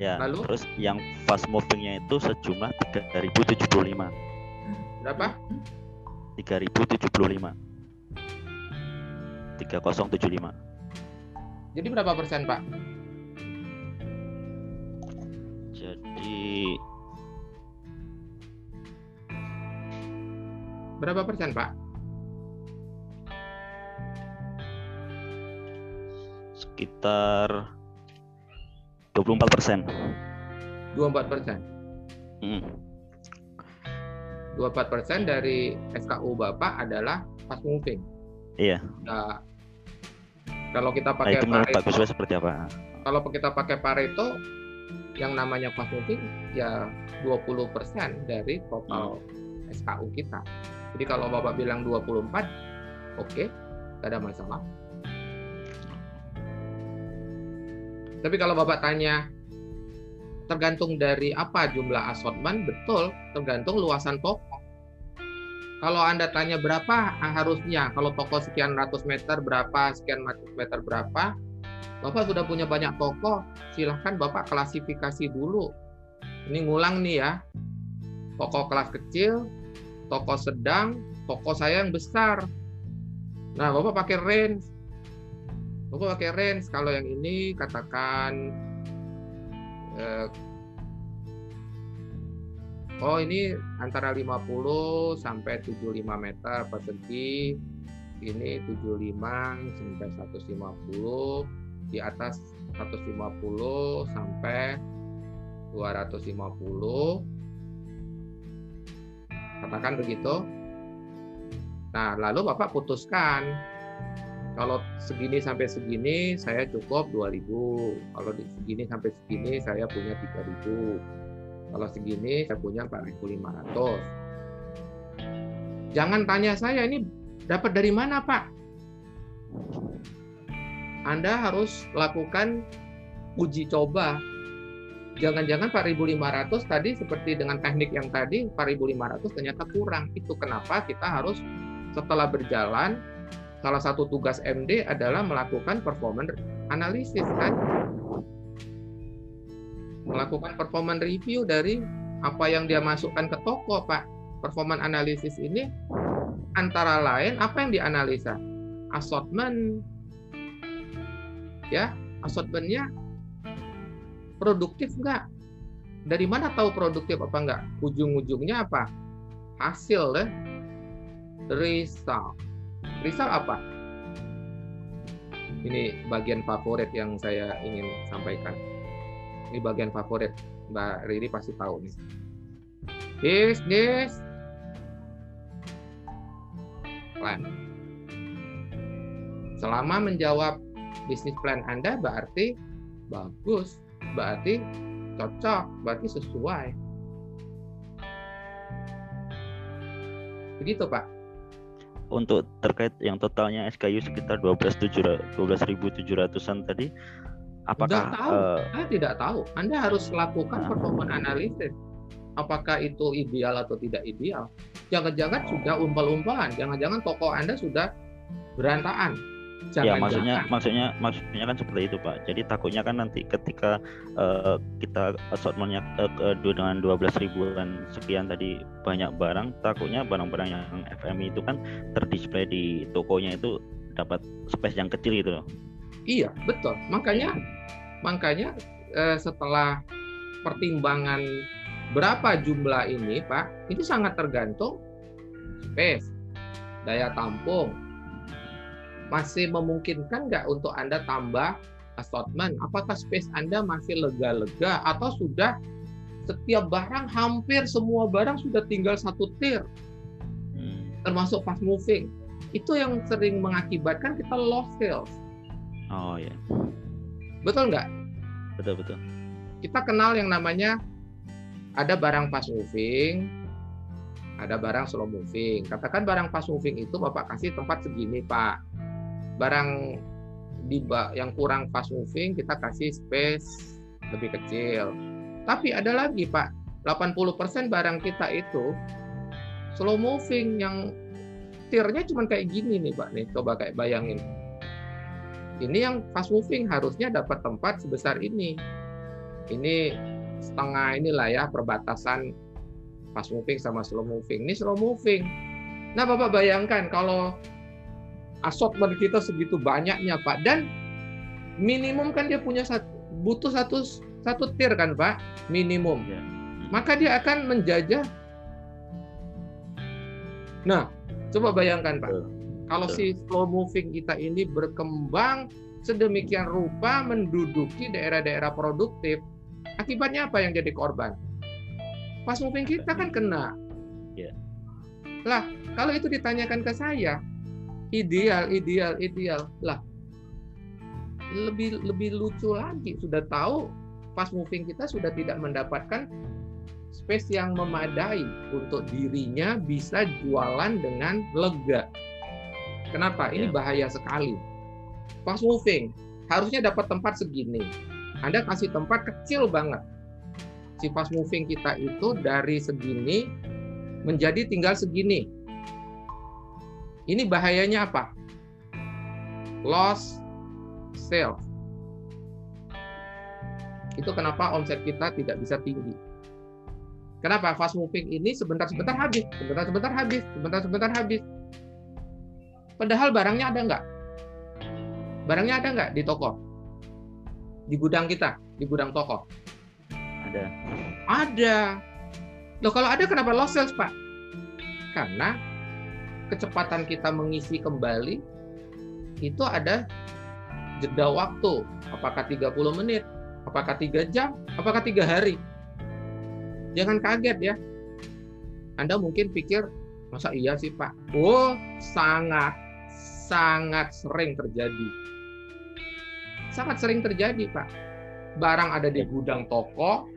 Ya, Lalu? terus yang fast movingnya itu sejumlah 3.075. Berapa? 3075 3075 jadi berapa persen pak jadi berapa persen pak sekitar 24 persen 24 persen hmm. 24% dari SKU Bapak adalah fast moving. Iya. Nah, kalau kita pakai nah, itu Pareto, seperti apa? Kalau kita pakai Pareto yang namanya fast moving ya 20% dari total hmm. SKU kita. Jadi kalau Bapak bilang 24, oke, okay, tidak ada masalah. Tapi kalau Bapak tanya tergantung dari apa jumlah assortment, betul, tergantung luasan toko. Kalau Anda tanya berapa harusnya, kalau toko sekian ratus meter berapa, sekian ratus meter berapa, Bapak sudah punya banyak toko, silahkan Bapak klasifikasi dulu. Ini ngulang nih ya, toko kelas kecil, toko sedang, toko saya yang besar. Nah, Bapak pakai range. Bapak pakai range. Kalau yang ini katakan Eh, oh ini antara 50 sampai 75 meter persegi. Ini 75 sampai 150 di atas 150 sampai 250 katakan begitu. Nah lalu Bapak putuskan kalau segini sampai segini saya cukup 2000 kalau segini sampai segini saya punya 3000 kalau segini saya punya 4500 jangan tanya saya ini dapat dari mana Pak Anda harus lakukan uji coba. Jangan-jangan 4.500 tadi seperti dengan teknik yang tadi 4.500 ternyata kurang. Itu kenapa kita harus setelah berjalan salah satu tugas MD adalah melakukan performance analisis kan. Melakukan performance review dari apa yang dia masukkan ke toko, Pak. Performance analisis ini antara lain apa yang dianalisa? Assortment, ya assortmentnya produktif nggak? Dari mana tahu produktif apa enggak? Ujung-ujungnya apa? Hasil deh. Result. Result apa? Ini bagian favorit yang saya ingin sampaikan. Ini bagian favorit. Mbak Riri pasti tahu nih. Bisnis plan. Selama menjawab bisnis plan Anda berarti bagus, berarti cocok, berarti sesuai. Begitu Pak. Untuk terkait yang totalnya SKU sekitar 12.700-an tadi, apakah? Tidak tahu. Uh, Saya tidak tahu. Anda harus lakukan nah. performance analysis. Apakah itu ideal atau tidak ideal? Jangan-jangan oh. sudah umpal-umpalan. Jangan-jangan toko Anda sudah berantakan Jangan, ya maksudnya jangan. maksudnya maksudnya kan seperti itu pak. Jadi takutnya kan nanti ketika uh, kita assortmentnya uh, dengan 12 ribuan sekian tadi banyak barang, takutnya barang-barang yang FMI itu kan terdisplay di tokonya itu dapat space yang kecil gitu loh. Iya betul. Makanya makanya uh, setelah pertimbangan berapa jumlah ini pak, itu sangat tergantung space, daya tampung, masih memungkinkan nggak untuk Anda tambah assortment? Apakah space Anda masih lega-lega atau sudah setiap barang hampir semua barang sudah tinggal satu tier hmm. termasuk fast moving. Itu yang sering mengakibatkan kita lost sales. Oh ya betul nggak? Betul betul. Kita kenal yang namanya ada barang fast moving ada barang slow moving. Katakan barang fast moving itu bapak kasih tempat segini pak barang di yang kurang fast moving kita kasih space lebih kecil. Tapi ada lagi Pak, 80% barang kita itu slow moving yang tiernya cuma kayak gini nih Pak nih, coba kayak bayangin. Ini yang fast moving harusnya dapat tempat sebesar ini. Ini setengah inilah ya perbatasan fast moving sama slow moving. Ini slow moving. Nah Bapak bayangkan kalau assortment kita segitu banyaknya Pak. Dan minimum kan dia punya satu, butuh satu satu tier kan Pak? Minimum. Ya. maka dia akan menjajah. Nah coba bayangkan Pak. Kalau si slow moving kita ini berkembang sedemikian rupa menduduki daerah-daerah produktif akibatnya apa yang jadi korban? Pas moving kita kan kena. Ya. lah kalau itu ditanyakan ke saya ideal ideal ideal lah lebih lebih lucu lagi sudah tahu fast moving kita sudah tidak mendapatkan space yang memadai untuk dirinya bisa jualan dengan lega. Kenapa? Ini ya. bahaya sekali. Fast moving harusnya dapat tempat segini. Anda kasih tempat kecil banget. Si fast moving kita itu dari segini menjadi tinggal segini ini bahayanya apa? Loss sales. Itu kenapa omset kita tidak bisa tinggi. Kenapa fast moving ini sebentar-sebentar habis, sebentar-sebentar habis, sebentar-sebentar habis. Padahal barangnya ada nggak? Barangnya ada nggak di toko? Di gudang kita, di gudang toko? Ada. Ada. Loh kalau ada kenapa loss sales, Pak? Karena kecepatan kita mengisi kembali itu ada jeda waktu. Apakah 30 menit? Apakah tiga jam? Apakah tiga hari? Jangan kaget ya. Anda mungkin pikir, masa iya sih Pak? Oh, sangat, sangat sering terjadi. Sangat sering terjadi Pak. Barang ada di gudang toko,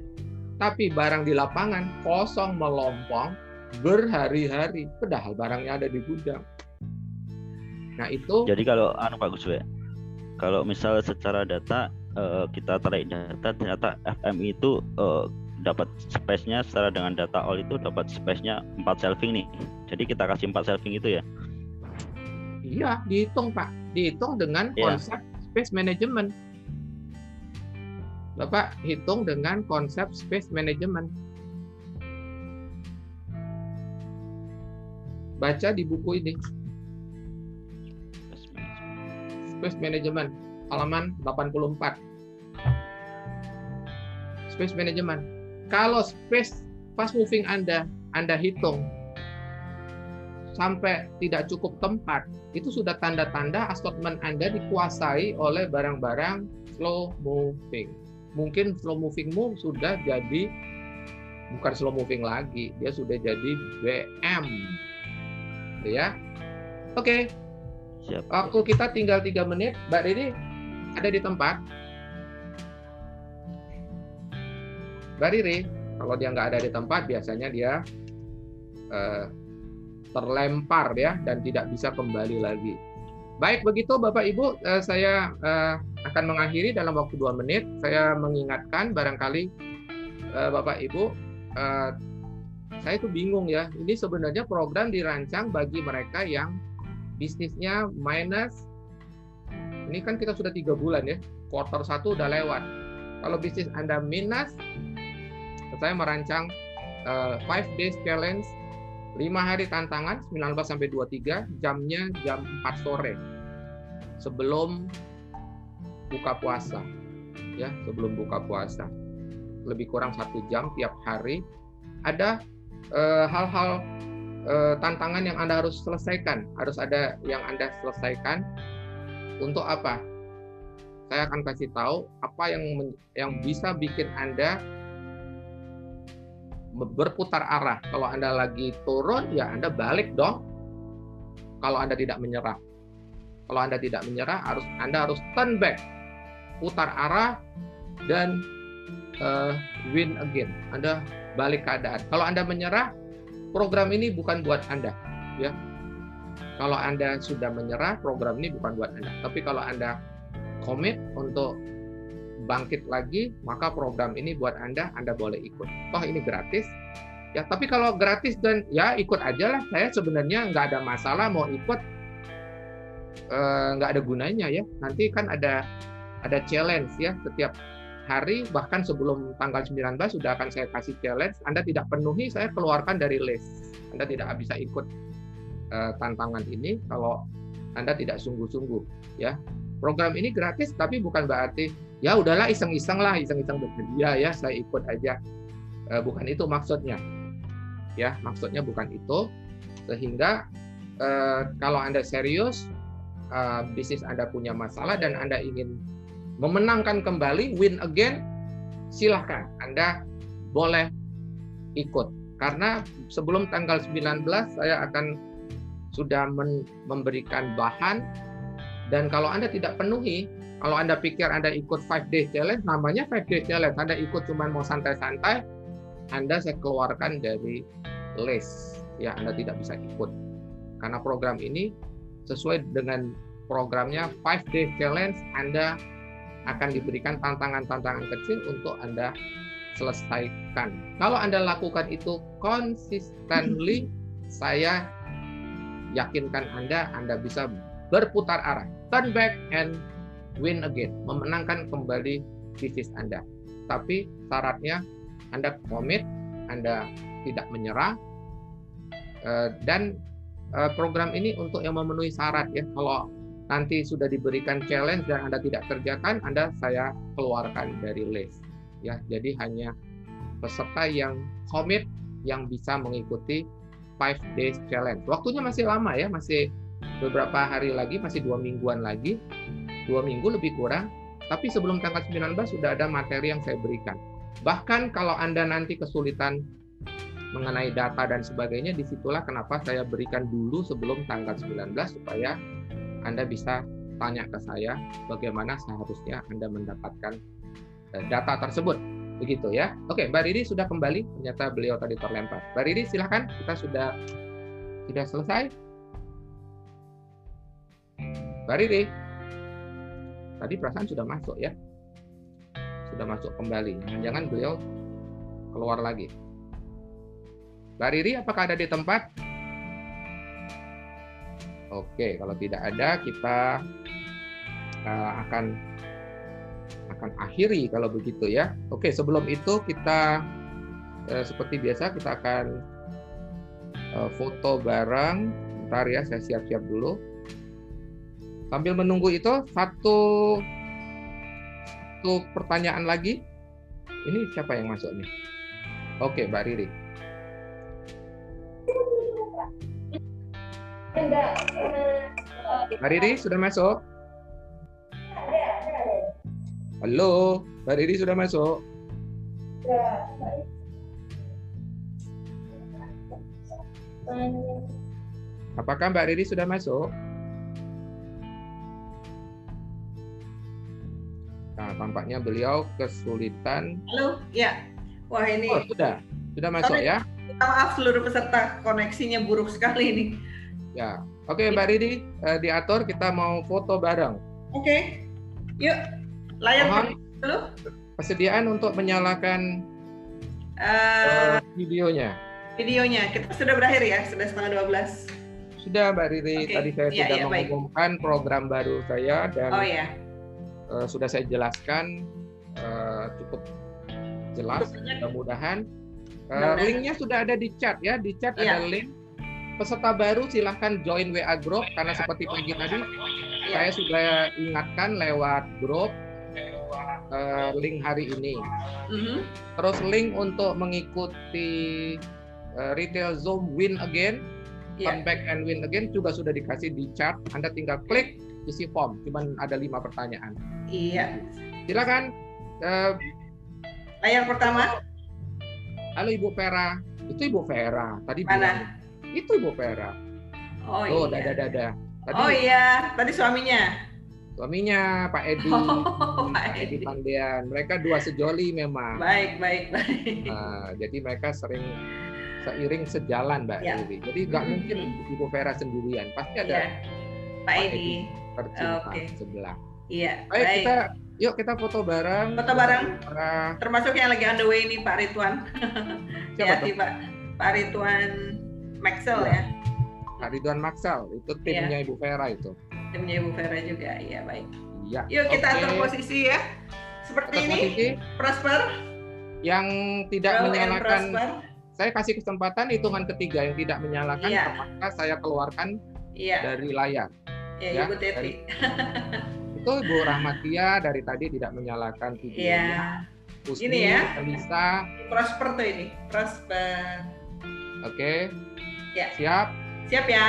tapi barang di lapangan kosong melompong, berhari-hari padahal barangnya ada di gudang. Nah, itu Jadi kalau anu Pak Guswe, kalau misal secara data uh, kita tarik data ternyata FMI itu uh, dapat space-nya secara dengan data all itu dapat space-nya 4 shelving nih. Jadi kita kasih 4 shelving itu ya. Iya, dihitung Pak. Dihitung dengan yeah. konsep space management. Bapak hitung dengan konsep space management. Baca di buku ini. Space management halaman 84. Space management kalau space fast moving Anda Anda hitung sampai tidak cukup tempat, itu sudah tanda-tanda assortment Anda dikuasai oleh barang-barang slow moving. Mungkin slow movingmu sudah jadi bukan slow moving lagi, dia sudah jadi BM. Ya. Oke. Okay. Waktu kita tinggal tiga menit, Mbak Riri ada di tempat. Mbak Riri, kalau dia nggak ada di tempat, biasanya dia uh, terlempar ya dan tidak bisa kembali lagi. Baik begitu Bapak Ibu, uh, saya uh, akan mengakhiri dalam waktu dua menit. Saya mengingatkan barangkali uh, Bapak Ibu, uh, saya itu bingung ya. Ini sebenarnya program dirancang bagi mereka yang bisnisnya minus. Ini kan kita sudah tiga bulan ya, quarter satu udah lewat. Kalau bisnis Anda minus, saya merancang uh, five days challenge lima hari tantangan 19 sampai 23 jamnya jam 4 sore sebelum buka puasa ya sebelum buka puasa lebih kurang satu jam tiap hari ada hal-hal uh, uh, tantangan yang anda harus selesaikan harus ada yang anda selesaikan untuk apa saya akan kasih tahu apa yang yang bisa bikin anda berputar arah. Kalau Anda lagi turun, ya Anda balik dong. Kalau Anda tidak menyerah. Kalau Anda tidak menyerah, harus Anda harus turn back, putar arah dan uh, win again. Anda balik keadaan. Kalau Anda menyerah, program ini bukan buat Anda, ya. Kalau Anda sudah menyerah, program ini bukan buat Anda. Tapi kalau Anda komit untuk bangkit lagi, maka program ini buat Anda, Anda boleh ikut. Toh ini gratis. Ya, tapi kalau gratis dan ya ikut aja lah. Saya sebenarnya nggak ada masalah mau ikut, eh, nggak ada gunanya ya. Nanti kan ada ada challenge ya setiap hari bahkan sebelum tanggal 19 sudah akan saya kasih challenge. Anda tidak penuhi, saya keluarkan dari list. Anda tidak bisa ikut uh, tantangan ini kalau Anda tidak sungguh-sungguh ya. Program ini gratis tapi bukan berarti ya udahlah iseng-iseng lah iseng-iseng bersedia ya saya ikut aja e, bukan itu maksudnya ya maksudnya bukan itu sehingga e, kalau anda serius e, bisnis anda punya masalah dan anda ingin memenangkan kembali win again silahkan anda boleh ikut karena sebelum tanggal 19 saya akan sudah memberikan bahan dan kalau anda tidak penuhi kalau Anda pikir Anda ikut 5 day challenge, namanya 5 day challenge. Anda ikut cuma mau santai-santai, Anda saya keluarkan dari list. Ya, Anda tidak bisa ikut. Karena program ini sesuai dengan programnya 5 day challenge, Anda akan diberikan tantangan-tantangan kecil untuk Anda selesaikan. Kalau Anda lakukan itu consistently, *clears throat* saya yakinkan Anda, Anda bisa berputar arah, turn back and win again, memenangkan kembali bisnis Anda. Tapi syaratnya Anda komit, Anda tidak menyerah, eh, dan eh, program ini untuk yang memenuhi syarat ya. Kalau nanti sudah diberikan challenge dan Anda tidak kerjakan, Anda saya keluarkan dari list. Ya, jadi hanya peserta yang komit yang bisa mengikuti 5 days challenge. Waktunya masih lama ya, masih beberapa hari lagi, masih dua mingguan lagi dua minggu lebih kurang, tapi sebelum tanggal 19 sudah ada materi yang saya berikan. Bahkan kalau Anda nanti kesulitan mengenai data dan sebagainya, di situlah kenapa saya berikan dulu sebelum tanggal 19 supaya Anda bisa tanya ke saya bagaimana seharusnya Anda mendapatkan eh, data tersebut. Begitu ya. Oke, Mbak Riri sudah kembali. Ternyata beliau tadi terlempar. Mbak Riri silahkan. Kita sudah sudah selesai. Mbak Riri. Tadi perasaan sudah masuk ya. sudah masuk kembali. Jangan-jangan beliau keluar lagi. Mbak Riri, apakah ada di tempat? Oke, kalau tidak ada, kita uh, akan akan akhiri kalau begitu ya. Oke, sebelum itu kita uh, seperti biasa kita akan uh, foto bareng. Bentar ya, saya siap-siap dulu. Sambil menunggu itu satu satu pertanyaan lagi. Ini siapa yang masuk nih? Oke, Mbak Riri. Mbak Riri sudah masuk? Halo, Mbak Riri sudah masuk? Apakah Mbak Riri sudah masuk? Nah, tampaknya beliau kesulitan. Halo, ya. Wah ini. Oh, sudah, sudah masuk Sorry, ya. Maaf seluruh peserta, koneksinya buruk sekali ini. Ya, oke okay, Mbak Ridi, uh, diatur kita mau foto bareng. Oke, okay. yuk. Layar dulu. Persediaan untuk menyalakan uh, uh, videonya. Videonya, kita sudah berakhir ya, sudah setengah 12. Sudah Mbak Riri, okay. tadi saya ya, sudah ya, mengumumkan baik. program baru saya dan oh, ya uh, sudah saya jelaskan uh, cukup jelas. Mudah-mudahan uh, linknya sudah ada di chat ya, di chat ya. ada link. Peserta baru silahkan join WA group karena seperti pagi tadi ya. saya sudah ingatkan lewat grup uh, link hari ini. Mm -hmm. Terus link untuk mengikuti uh, retail Zoom Win Again, yeah. come back and win again juga sudah dikasih di chat. Anda tinggal klik isi form, cuman ada lima pertanyaan. Iya. Silakan. Uh, Layar pertama. Halo Ibu Vera. Itu Ibu Vera. Tadi Mana? Bilang, itu Ibu Vera. Oh, oh iya. dada dada. Tadi, oh iya, tadi suaminya. Suaminya Pak Edi, oh, Pak Edi Pandean. Mereka dua sejoli memang. Baik, baik, baik. Nah, jadi mereka sering seiring sejalan Mbak ya. Edi. Jadi nggak mm -hmm. mungkin Ibu Vera sendirian. Pasti ada ya. Pak Edi tercinta okay. sebelah. Iya. Baik, baik, kita yuk kita foto bareng. Foto bareng. Termasuk yang lagi on the way ini Pak Ridwan. Siapa *laughs* ya, Pak. Pak Ridwan Maxel ya. ya. Pak Ridwan Maxel itu iya. timnya ya. Ibu Vera itu. Timnya Ibu Vera juga, iya baik. Iya. Yuk kita okay. atur posisi ya. Seperti atur ini. Posisi. Prosper. Yang tidak Grow menyalakan. Saya kasih kesempatan hitungan ketiga yang tidak menyalakan, ya. maka saya keluarkan ya. dari layar. Ya, ya Ibu Teti. *laughs* itu Ibu Rahmatia dari tadi tidak menyalakan videonya. Iya. ini ya. Elisa. Prosper tuh ini. Prosper. Oke. Okay. Ya. Siap. Siap ya.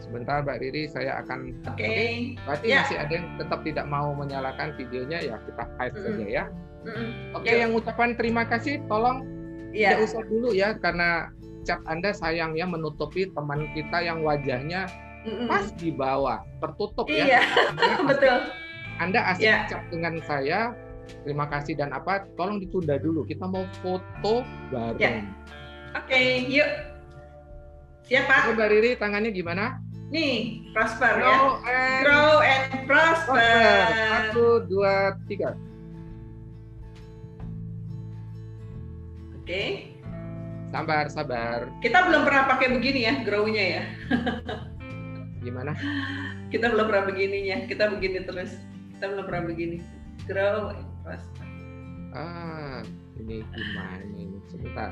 Sebentar Mbak Riri, saya akan. Oke. Okay. Berarti ya. masih ada yang tetap tidak mau menyalakan videonya ya kita hide mm -hmm. saja ya. Mm -hmm. Oke, okay, yang ucapan terima kasih, tolong ya. tidak usah dulu ya karena chat Anda sayangnya menutupi teman kita yang wajahnya mm pas di bawah tertutup ya. iya. ya *laughs* betul anda asik yeah. chat dengan saya terima kasih dan apa tolong ditunda dulu kita mau foto bareng yeah. oke okay, yuk siapa Mbak Riri tangannya gimana nih prosper ya. grow ya and grow and prosper. prosper satu dua tiga oke okay. sabar sabar kita belum pernah pakai begini ya grow-nya ya Gimana? Kita belum pernah begininya. Kita begini terus. Kita belum pernah begini. Grow prosper. Ah, ini gimana ini? Sebentar.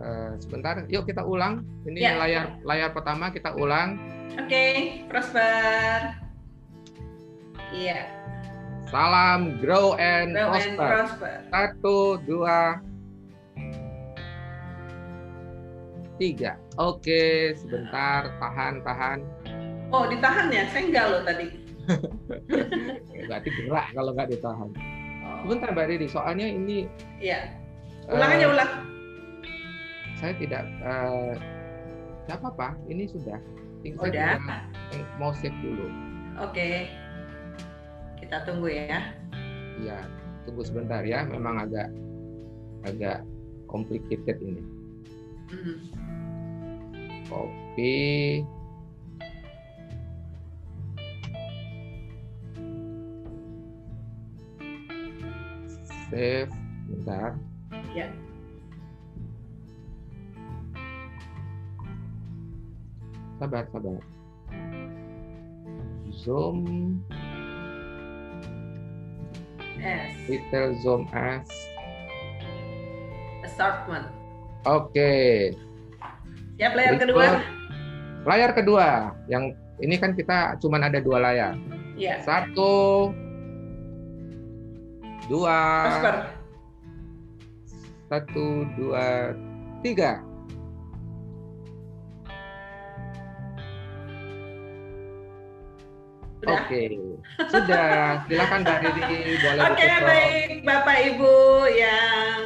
Uh, sebentar, yuk kita ulang. Ini ya. layar layar pertama kita ulang. Oke, okay, prosper. Iya. Salam grow and, grow prosper. and prosper. Satu, dua, tiga. Oke, sebentar, tahan, tahan. Oh, ditahan ya? Saya enggak loh tadi. *laughs* Berarti gerak kalau nggak ditahan. Oh. Sebentar Mbak Riri, soalnya ini. Iya. Ulang aja uh, ulang. Saya tidak. Uh, tidak apa-apa, ini sudah. Tinggal Udah. mau save dulu. Oke. Kita tunggu ya. Iya, tunggu sebentar ya. Memang agak agak complicated ini. Hmm copy Save, bentar. Ya. Sabar, sabar. Zoom. S. Retail zoom as. Assortment. Oke. Okay. Siap layar kedua. Layar kedua, yang ini kan kita cuma ada dua layar. Iya. Satu, dua, Prosper. satu, dua, tiga. Oke, okay. sudah. Silakan Mbak Riri boleh Oke, okay, baik Bapak Ibu yang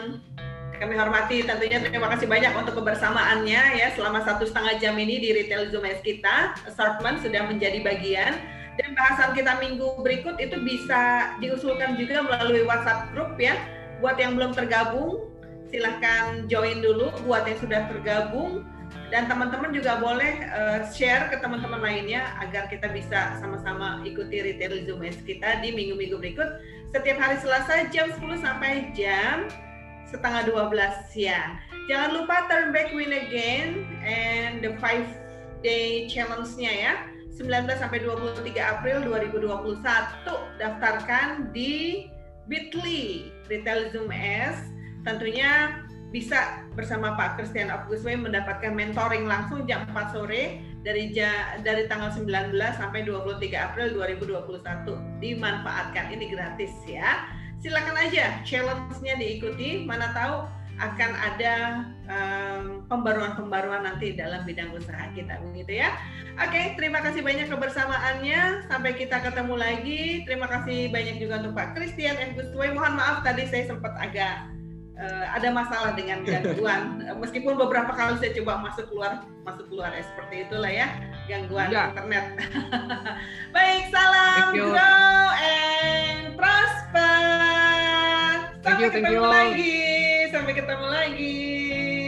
kami hormati. Tentunya terima kasih banyak untuk kebersamaannya ya. Selama satu setengah jam ini di retail Zoom kita assortment sudah menjadi bagian. Dan bahasan kita minggu berikut itu bisa diusulkan juga melalui WhatsApp grup ya. Buat yang belum tergabung silahkan join dulu. Buat yang sudah tergabung dan teman-teman juga boleh uh, share ke teman-teman lainnya agar kita bisa sama-sama ikuti retail Zoom kita di minggu-minggu berikut setiap hari Selasa jam 10 sampai jam setengah 12 siang. Jangan lupa turn back win again and the 5 day challenge-nya ya. 19 sampai 23 April 2021 daftarkan di Bitly Retail Zoom S. Tentunya bisa bersama Pak Christian Augustwe mendapatkan mentoring langsung jam 4 sore dari ja, dari tanggal 19 sampai 23 April 2021. Dimanfaatkan ini gratis ya silakan aja challenge-nya diikuti. Mana tahu akan ada pembaruan-pembaruan um, nanti dalam bidang usaha kita begitu ya. Oke, terima kasih banyak kebersamaannya. Sampai kita ketemu lagi. Terima kasih banyak juga untuk Pak Christian F. Mohon maaf tadi saya sempat agak uh, ada masalah dengan gangguan. Meskipun beberapa kali saya coba masuk keluar masuk keluar ya seperti itulah ya gangguan ya. internet. *laughs* Baik, salam grow and prosper. Thank you, thank you. lagi. Sampai ketemu lagi.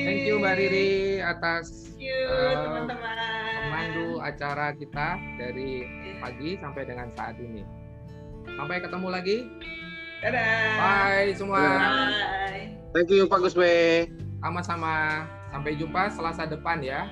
Thank you Mbak Riri atas uh, teman-teman. Pemandu acara kita dari pagi sampai dengan saat ini. Sampai ketemu lagi. Dadah. Bye semua. Bye. Thank you Pak Guswe. Sama-sama. Sampai jumpa Selasa depan ya.